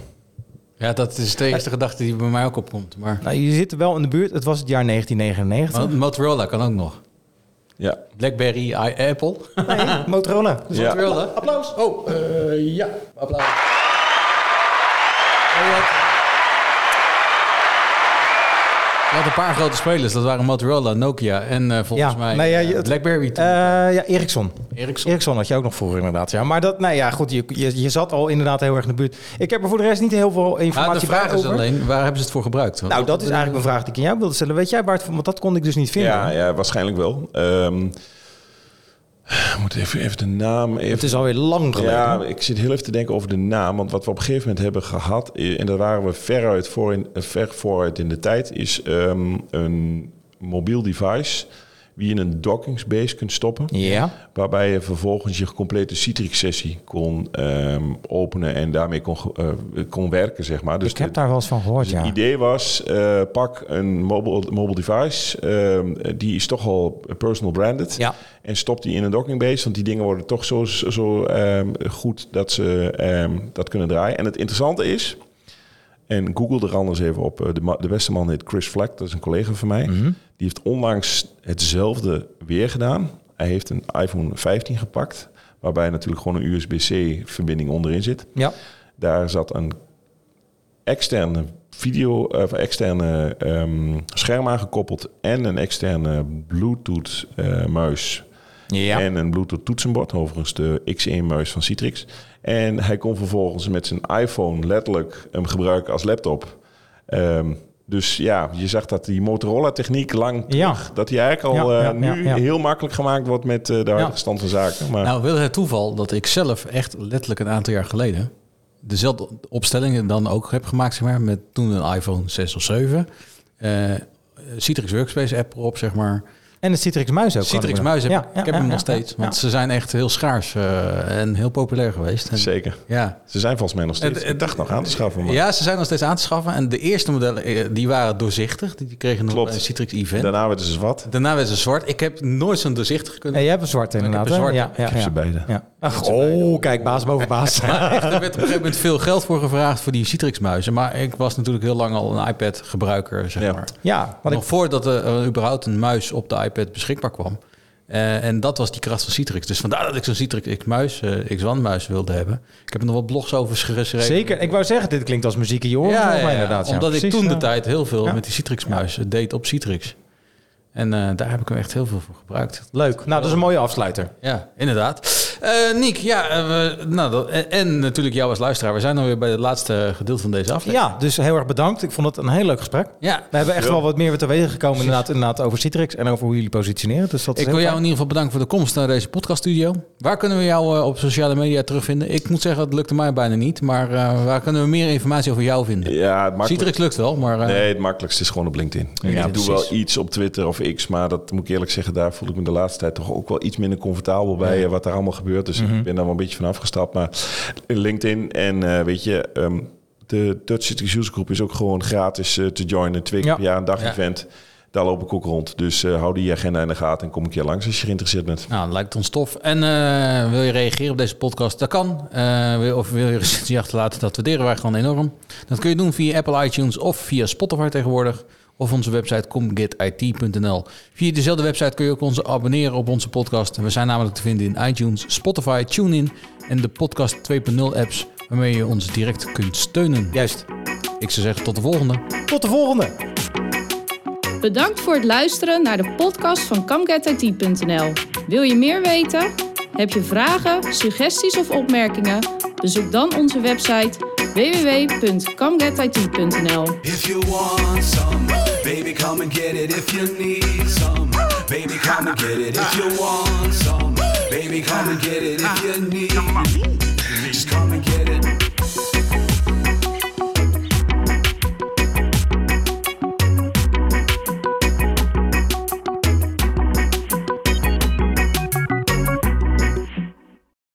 ja, dat is de eerste gedachte die bij mij ook opkomt. Maar Nou, je zit wel in de buurt. Het was het jaar 1999. Mo- Motorola kan ook nog. Ja. Blackberry, I- Apple. Nee, Motorola. Dus Ja. Motorola. Applaus. Oh, eh, ja. Applaus. Oh, je had- een paar grote spelers. Dat waren Motorola, Nokia en eh, volgens Ja, mij nee, ja, eh, je- Blackberry. toen. Eh, ja, Ericsson. Ericsson. Ericsson had je ook nog voor inderdaad. Ja. Maar dat, nou ja, goed, je, je, je zat al inderdaad heel erg in de buurt. Ik heb er voor de rest niet heel veel Maar de informatie vraag bij is over. alleen, waar hebben ze het voor gebruikt? Want Nou, dat is eigenlijk een vraag die ik aan jou wilde stellen. Weet jij waar het van? Want dat kon ik dus niet vinden. Ja, ja, waarschijnlijk wel. Ehm ik moet even, even de naam... Even, Het is alweer lang geleden. Ja, ik zit heel even te denken over de naam. Want wat we op een gegeven moment hebben gehad... eh, en daar waren we veruit voor in, eh, ver vooruit in de tijd... is ehm, een mobiel device... wie je in een dockingsbase kunt stoppen... Ja. Waarbij je vervolgens je complete Citrix-sessie kon ehm, openen en daarmee kon, eh, kon werken, zeg maar. Dus ik heb de- daar wel eens van gehoord, dus ja. Het idee was, eh, pak een mobile, mobile device, ehm, die is toch al personal branded. Ja. En stop die in een docking base, want die dingen worden toch zo, zo ehm, goed dat ze dat kunnen draaien. En het interessante is, en google er anders even op, eh, de, de beste man heet Chris Fleck, dat is een collega van mij. Mhm. Die heeft onlangs hetzelfde weer gedaan. Hij heeft een iPhone 15 gepakt, waarbij natuurlijk gewoon een USB-C-verbinding onderin zit. Ja. Daar zat een externe video, of externe ehm, scherm aangekoppeld en een externe Bluetooth eh, muis Ja. en een Bluetooth toetsenbord, overigens de X1-muis van Citrix. En hij kon vervolgens met zijn iPhone letterlijk hem gebruiken als laptop. Ehm, dus ja, je zag dat die Motorola-techniek lang Ja. terug, dat die eigenlijk al Ja, ja, eh, nu ja. heel makkelijk gemaakt wordt met eh, de huidige stand van zaken. Maar Nou, wil het toeval dat ik zelf echt letterlijk een aantal jaar geleden dezelfde opstellingen dan ook heb gemaakt, zeg maar, met toen een iPhone 6 of 7. eh Citrix Workspace app erop, zeg maar. En de Citrix muis ook. Citrix muis heb Ja, ik, ik heb ja, hem ja, nog steeds, ja, want ja. ze zijn echt heel schaars eh, en heel populair geweest. En, zeker. Ja. Ze zijn volgens mij nog steeds. Ik dacht nog aan te schaffen. Maar ja, ze zijn nog steeds aan te schaffen. En de eerste modellen, eh, die waren doorzichtig. Die kregen nog Klopt. een Citrix Event. Daarna werden ze zwart. Daarna werd ze zwart. Ik heb nooit zo'n doorzichtig kunnen. Ja, jij hebt een zwarte Ik heb inderdaad. een hè? zwarte. Ja, ja, Ik heb ze beide. Ja. Ach, oh, kijk, baas boven baas. Er werd op een gegeven moment veel geld voor gevraagd voor die Citrix-muizen. Maar ik was natuurlijk heel lang al een iPad-gebruiker, zeg Ja. maar. Ja, ik Nog voordat er uh, überhaupt een muis op de iPad beschikbaar kwam. Eh, en dat was die kracht van Citrix. Dus vandaar dat ik zo'n Citrix X-muis, eh, X1-muis wilde hebben. Ik heb er nog wat blogs over geschreven. Zeker. Ik wou zeggen, dit klinkt als muziek in je oren. Ja, ja, ja, inderdaad. ja. omdat ik toen de tijd heel veel met die Citrix-muis deed op Citrix. En eh, daar heb ik hem echt heel veel voor gebruikt. Leuk. Nou, dat is een mooie afsluiter. Ja, inderdaad. Eh Niek, ja, eh, we, nou, dat, en, en natuurlijk jou als luisteraar. We zijn alweer bij het laatste gedeelte van deze aflevering. Ja, dus heel erg bedankt. Ik vond het een heel leuk gesprek. Ja, We hebben echt Ja. wel wat meer te weten gekomen inderdaad, inderdaad over Citrix en over hoe jullie positioneren. Dus dat is ik wil jou in ieder geval bedanken voor de komst naar deze podcaststudio. Waar kunnen we jou op sociale media terugvinden? Ik moet zeggen, het lukte mij bijna niet. Maar eh, waar kunnen we meer informatie over jou vinden? Ja, het makkelijk- Citrix lukt wel, maar... eh, Nee, het makkelijkste is gewoon op LinkedIn. Ja, ik doe wel iets op Twitter of X, maar dat moet ik eerlijk zeggen, daar voel ik me de laatste tijd toch ook wel iets minder comfortabel bij eh, wat daar allemaal gebeurt. Dus ik ben daar wel een beetje van afgestapt. Maar LinkedIn en eh, weet je, ehm, de Dutch User Group is ook gewoon gratis eh, te joinen. Twee keer Ja. per jaar een dag event. Daar loop ik ook rond. Dus eh, hou die agenda in de gaten en kom een keer langs als je geïnteresseerd bent. Nou, dat lijkt ons tof. En wil je reageren op deze podcast? Dat kan. Wil- of wil je recensie achterlaten? Dat waarderen wij gewoon enorm. Dat kun je doen via Apple iTunes of via Spotify tegenwoordig. Of onze website comgetit.nl. Via dezelfde website kun je ook ons abonneren op onze podcast. We zijn namelijk te vinden in iTunes, Spotify, TuneIn en de Podcast 2.0 apps... waarmee je ons direct kunt steunen. Juist. Ik zou zeggen tot de volgende. Tot de volgende. Bedankt voor het luisteren naar de podcast van ComeGetIT.nl. Wil je meer weten? Heb je vragen, suggesties of opmerkingen? Bezoek dan onze website www.comegetit.nl. Baby, come and get it. If you need some, baby, come and get it. If you want some, baby, come and get it. If you need, just come and get it.